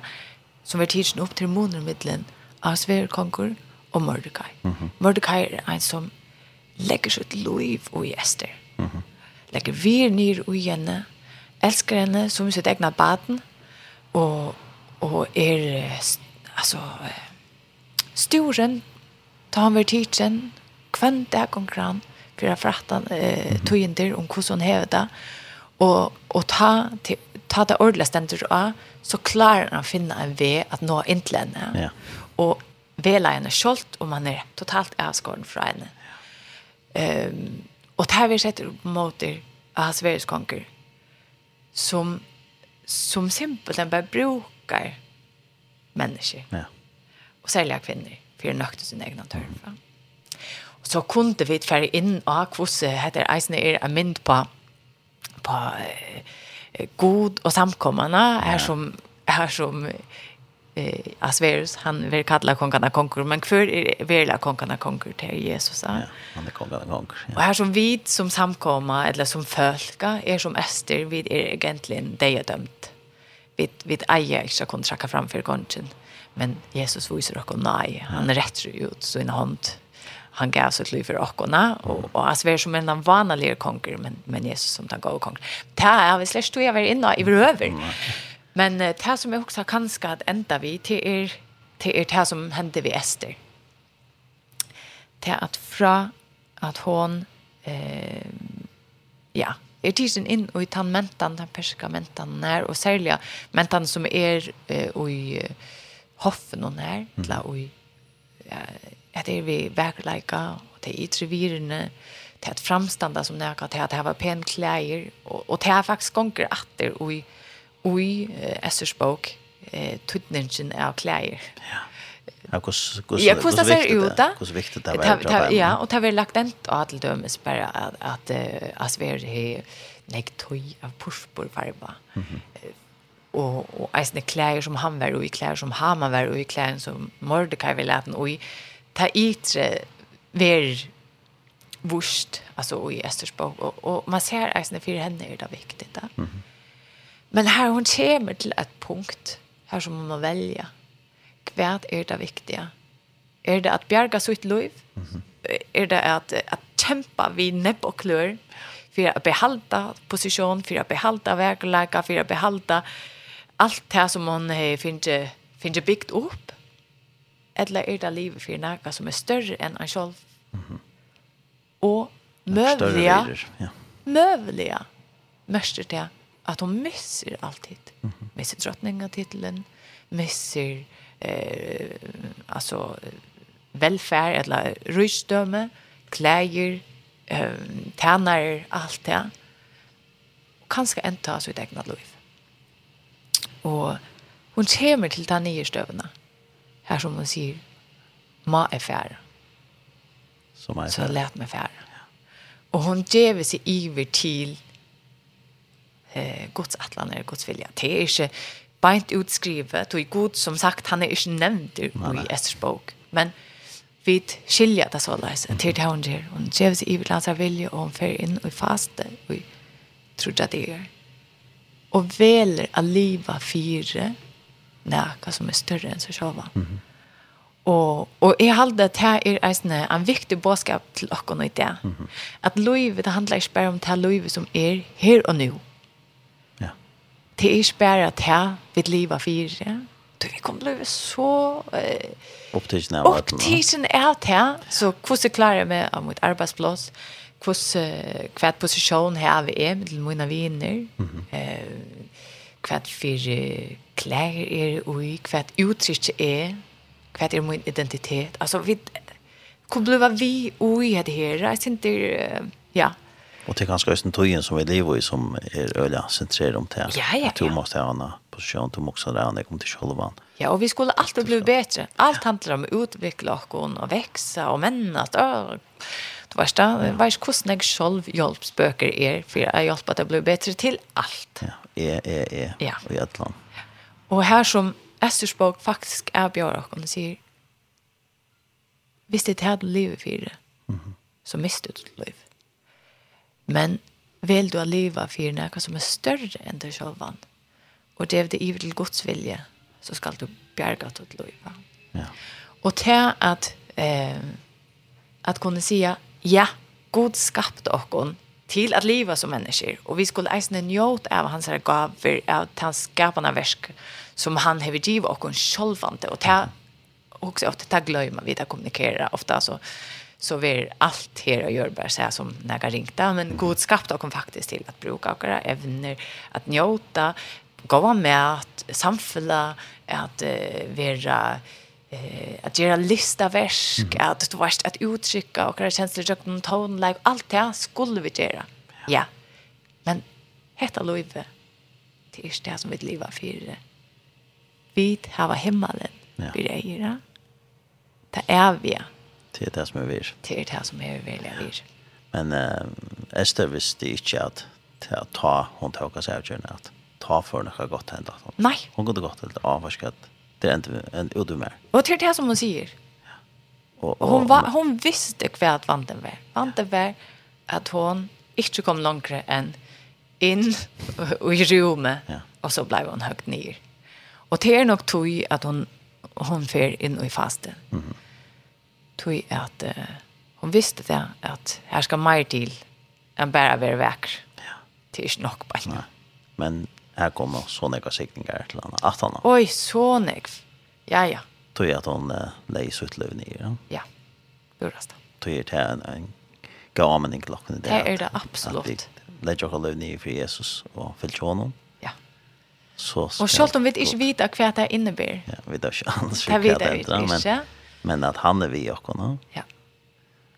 som vi tidsen upp till månen mittlen av Sverkonkur og Mordecai. Mm -hmm. Mordecai er en som legger sitt liv og i Esther. Mm -hmm. Legger vir nyr og henne, elsker henne som sitt egna baden, og, og er altså, storen, ta han ved tidsen, kvann det er konkran, for jeg frattan eh, tøyender om hvordan hun hever det, og, og ta, ta det ordentlig stendet av, så klarer han å finne en vei at nå inntil henne. Ja og vela henne skjolt, og man er totalt avskåren fra henne. Um, og det her vi setter mot måter av hans verenskonker, som, som simpelthen bare brukar mennesker. Ja. Og særlig av kvinner, for å nøkte sin egen tørfa. Mm. Og så kunne vi fære inn av hvordan heter eisene er en mynd på, på god og samkommende, her som, her som eh Asverus han vill kalla konkarna konkur men för är vill konkarna konkur till Jesus ja han är konkarna konkur ja. och här som vi som samkomma eller som fölka är som ester vid är egentligen det är dömt vid vid ejer tracka fram framför konchen men Jesus visar och nej han rätt ut så en hand han gav sitt liv för åkorna och och Asver som en vanlig konkur men men Jesus som han gå konkur. Det är vi släst då jag var inne i över. Men eh, det som jag också kanske att ända vi till er till er det som hände vid Ester. Det att fra att hon eh, ja, er tisen inn og i tann mentan, den perska mentan nær, og særlig mentan som er eh, og i hoffen og nær, mm. og i at er vi verkleika, og det ytre virene, det at framstanda som nærka til at det var pen klæger, og, og til at faktisk gonger atter og i ui Esters bok eh, Tutningen av klæger. Ja. Ja, kus, kus, ja, kus, kus, ser ut da. Kus viktig det var. Ta, ja, og det har vi lagt den av til dømes bare at, at uh, vi har nek tøy av pushbor farba. Mm -hmm. og, og eisne klær som han var i klær som Haman var i klær som Mordecai vil lete og i ta ytre ver vurst, altså i Esters bok, og, og man ser eisne fyrir henne er det viktig da. Mm -hmm Men her hun kommer til et punkt, her som hun må velge. Hva er det viktige? Er det at bjerga sitt liv? Mm -hmm. Er det at, at kjempe vi nepp og klør for å behalda posisjon, for å behalda verkelæka, for å behalda alt det som hun finner, finner bygd opp? Eller er det livet for noe som er større enn han selv? Mm -hmm. Og møvelige, ja. møvelige mørster til att hon missar alltid. Mm -hmm. Missar drottningatiteln, missar eh, alltså välfärd eller rysdöme, kläder, eh, tjänar, allt det. Och kanske inte ta sitt egna liv. Och hon kommer till den nya stövna. Här som hon säger, ma är färre. Som är. Så lät mig färre. Och hon ger sig iver till eh, Guds atlan eller Guds vilja. Det är inte beint utskrivet, og Gud, som sagt, han är inte nämnd i Esters bok. Men vi skiljer det så løs, til det hun gjør. Hun gjør seg i hans vilja och hun fer inn og faste, och tror det är. Och veler att livet fyra näka som är större än så själva. Mm. Och och jag håller det här är en en viktig budskap till och och det. Mm -hmm. Att Louis det handlar inte bara om det livet som är här och nu det er ikke bare at jeg vil livet fire. Du, vi kommer til å så... Eh, Opptidsen er at Opptidsen er at jeg. Så hvordan klarer jeg meg av mitt arbeidsplass? Hvordan, hva posisjon har vi er med mine viner? Mm -hmm. eh, hva for klær er ui? Hva uttrykk er? Hva er min identitet? Altså, vi... Hva blir vi ui det her? Jeg synes det er... Ja, Og det er ganske østen tøyen som vi lever i, som er øyla sentrerer om det. Ja, ja, ja. At du måste ha en posisjon, du måste ha en, jeg til sjølvann. Ja, og vi skulle alltid bli bedre. Alt handler om å utvikle oss og vekse og menne. At, å, du vet da, ja. vet hvordan jeg selv hjelpsbøker er, for jeg hjelper at jeg blir bedre til alt. Ja, e, e, e, ja. og i et land. Og her som Esters bok faktisk er bjør og hun sier, hvis det er det du lever for det, så mister du livet Men vil du å leva for noe som er større enn deg selv. Og det er det iver til Guds vilje, så skal du bjerga til å leva. Ja. Og til at, eh, at kunne si, ja, God skapte oss til at leva som mennesker. Og vi skulle eisne njåt av hans her gaver, av hans skapande versk, som han hever givet oss sjølvante. Og til, også, og att ta glömma vi, det kommunicera ofta så så vi allt här och gör bara så här som några ringta men god skapt och kom faktiskt till att bruka våra evner att njuta gå med att samfälla att uh, vara eh att göra lista värsk, mm. att du varst att uttrycka och det känslor, lite någon ton allt det skulle vi göra. Ja. ja. Men hetta Loive, det är det som vi lever för. Vi har himmelen. Ja. Vi är det. Det är vi. Ja Det er det som er vir. Det er det som er veldig vir. Men eh, Esther visste ikke at til å ta, hun tok oss avgjørende, at ta for noe godt hendt. Nei. Hun kunne godt hendt avvarsket, det er en, en udumer. Og til det som hun sier. Ja. Og, og, hun, var, hun visste hva at vanten var. Vanten var at hun ikke kom langere enn inn i rummet, ja. og så ble hun høyt ned. Og det er nok tog at hun, hun fer inn i fasten. Mm tog at uh, hon visste det at her skal mer til enn bare være vekker. Ja. Det er ikke nok bare. Nei. Men her kommer så nekva sikninger til henne. At han Oi, så nekva. Ja, ja. Tog at hun uh, leis ut løv nye. Ja, ja. Burast. Tog er til en, en gamen i klokken i det. Er det absolutt. At vi Legg dere løv nye for Jesus og fyllt henne. Ja. Så, så, og selv om vi ikke vet hva det innebærer. Ja, vi vet ikke annars hva det innebærer. jeg vet Men, ikke. Men att han är vi och hon. Ja.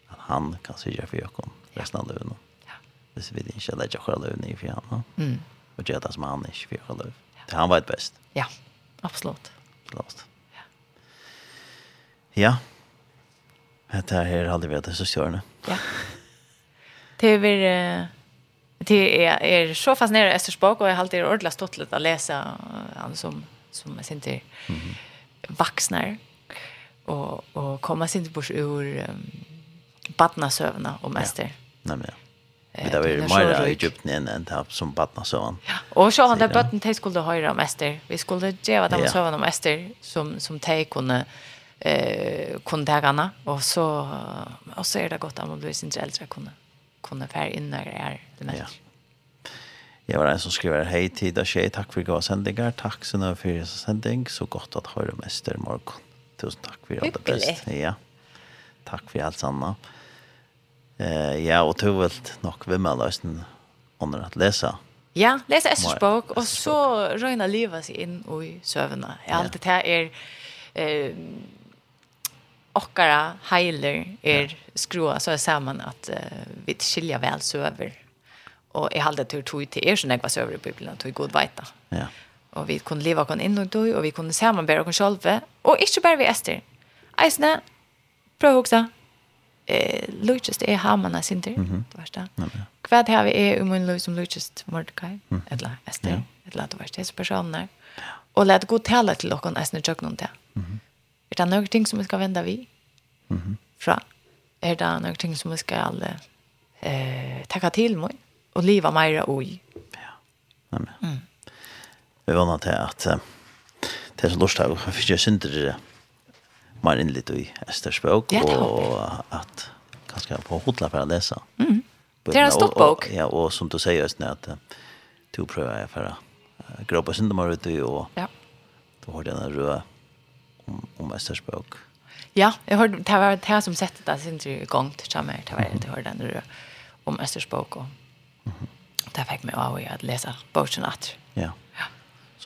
at han kan sørge för och hon resten av livet. Ja. Det ikke inte lägga själva livet i för honom. Mm. Och gjør det som han är för själva livet. Det han vet best. Ja, absolut. Absolut. Ja. Ja. Det här aldri aldrig det så stjärna. Ja. Det är väl det är är så fascinerande bok, och jag har alltid ordla stått lite att läsa han som som jag inte mm -hmm och och komma sin inte bort ur um, badnasövna och mäster. Ja. Nej men. Vi där var ju mer i Egypten än en tapp som badnasövan. Ja, och så han där bötten te skulle höra Ester. Vi skulle ge vad de ja. sövan om Ester som som te kunde eh kundagarna och så och så är det gott att man blir sin äldre kunde kunde färg in när det är det mest. Ja. Jag var en som skriver hej tid och tjej, tack för goda sändningar, tack så mycket för sändning, så gott att höra mäster morgon. Tusen takk for alt det beste. Ja. Takk for alt sammen. Eh, ja, og du vil nok være med løsen under at lese. Ja, lese Esters bok, og så røyne livet seg inn i søvnene. Jeg Ja, alltid det er eh, okkara heiler er skrua så er sammen at uh, vi skilja vel søver. Og jeg halde tur tog til er som jeg var søver i Bibelen, tog god veita. Ja. Og vi kunne leva kon inn og døy, og vi kunne samarbeide kon sjølve, Og ikke bare vi ester. Eisne, prøv å huske. Eh, det er hamana sinter, mm -hmm. det verste. Ja, ja. Hva det har vi er om en lov som Lujtjest Mordecai, mm -hmm. eller Esther, ja. eller det verste, disse personene. Og let god tale til dere eisne tjøk noen til. Mm -hmm. Er det noen ting som vi skal vende vi mm -hmm. fra? Er det noen ting som vi skal eh, takka til med og liva meira i? Ja, nemlig. Mm vi vana til at det er så lort av, jeg fikk jeg synder det mer inn litt i Esters Esther språk, og at ganske på hodla for å lese. Mm. Det er en stor bok. Ja, og som du sier, Østene, at du prøver jeg for å gråpe synder ut i, og ja. du har denne røde om, om Esters språk. Ja, jeg hørte, det var det som sette det sin i gang til sammen, det var det jeg hørte den røde om Esther språk, og det fikk meg av å lese boken at Ja. Yeah.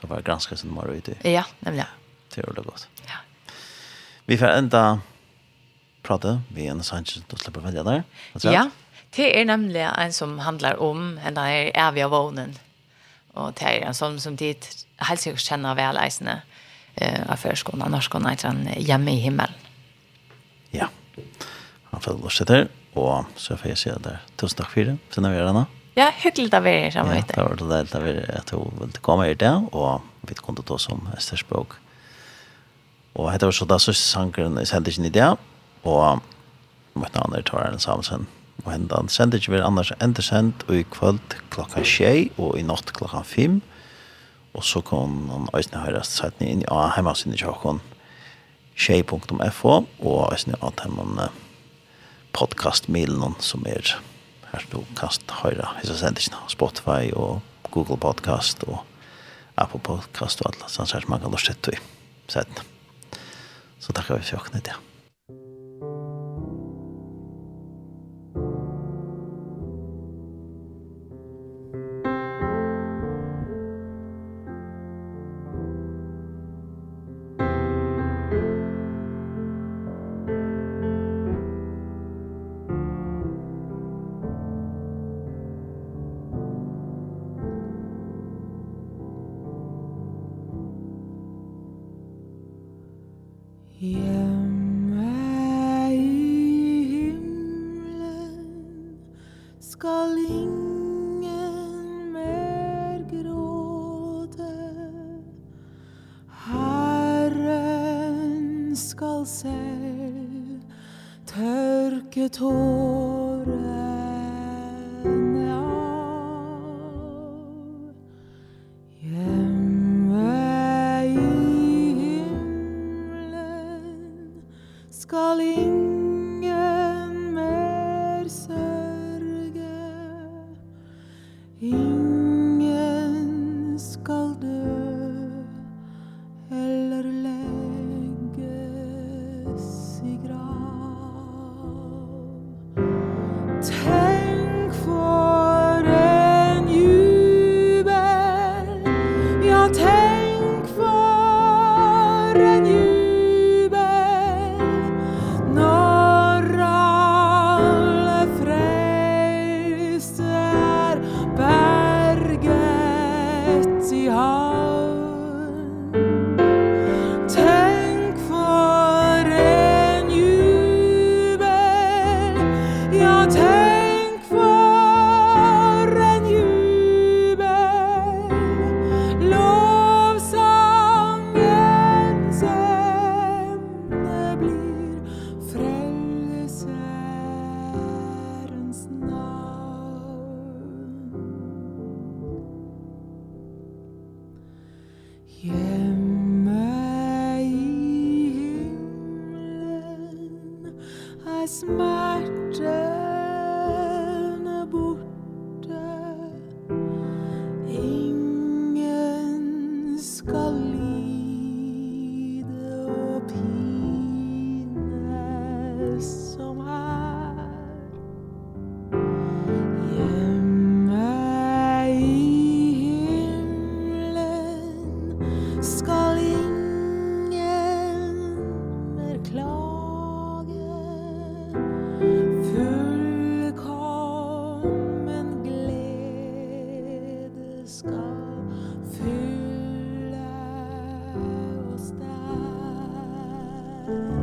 Så bara granska sin mor ut. Ja, nämligen. Det är det gott. Ja. Vi får ända prata vi en Sanchez då släpper välja där. Ja. Det är nämligen en som handlar om en där av vånen. Och det är en som som dit helt säkert känner väl eisne eh av förskolan, annars går i han hjemme i himmelen. Ja. Han følger oss etter, og så får jeg si at det er tusen takk for det. Finner vi gjerne. Ja, hyggligt av er sammen. Ja, det var det där vi att hon ville komma hit där och vi kunde ta som Esterspråk. Och det var så där så sankren är sändigt i det och mot andra tar den samsen och hända sändigt vi annars inte sänd och i kväll klockan 6 och i natt klockan 5. Och så kom någon ösna höra satt ni in i ja, hemma sin i Chakon. Shay.fo och ösna att hemma podcast mailen som är her du kast høyra hissa sendisna Spotify og Google Podcast og Apple Podcast og alla sånn som man kan lort sett i sett så takkar vi for åkne til ja. Musik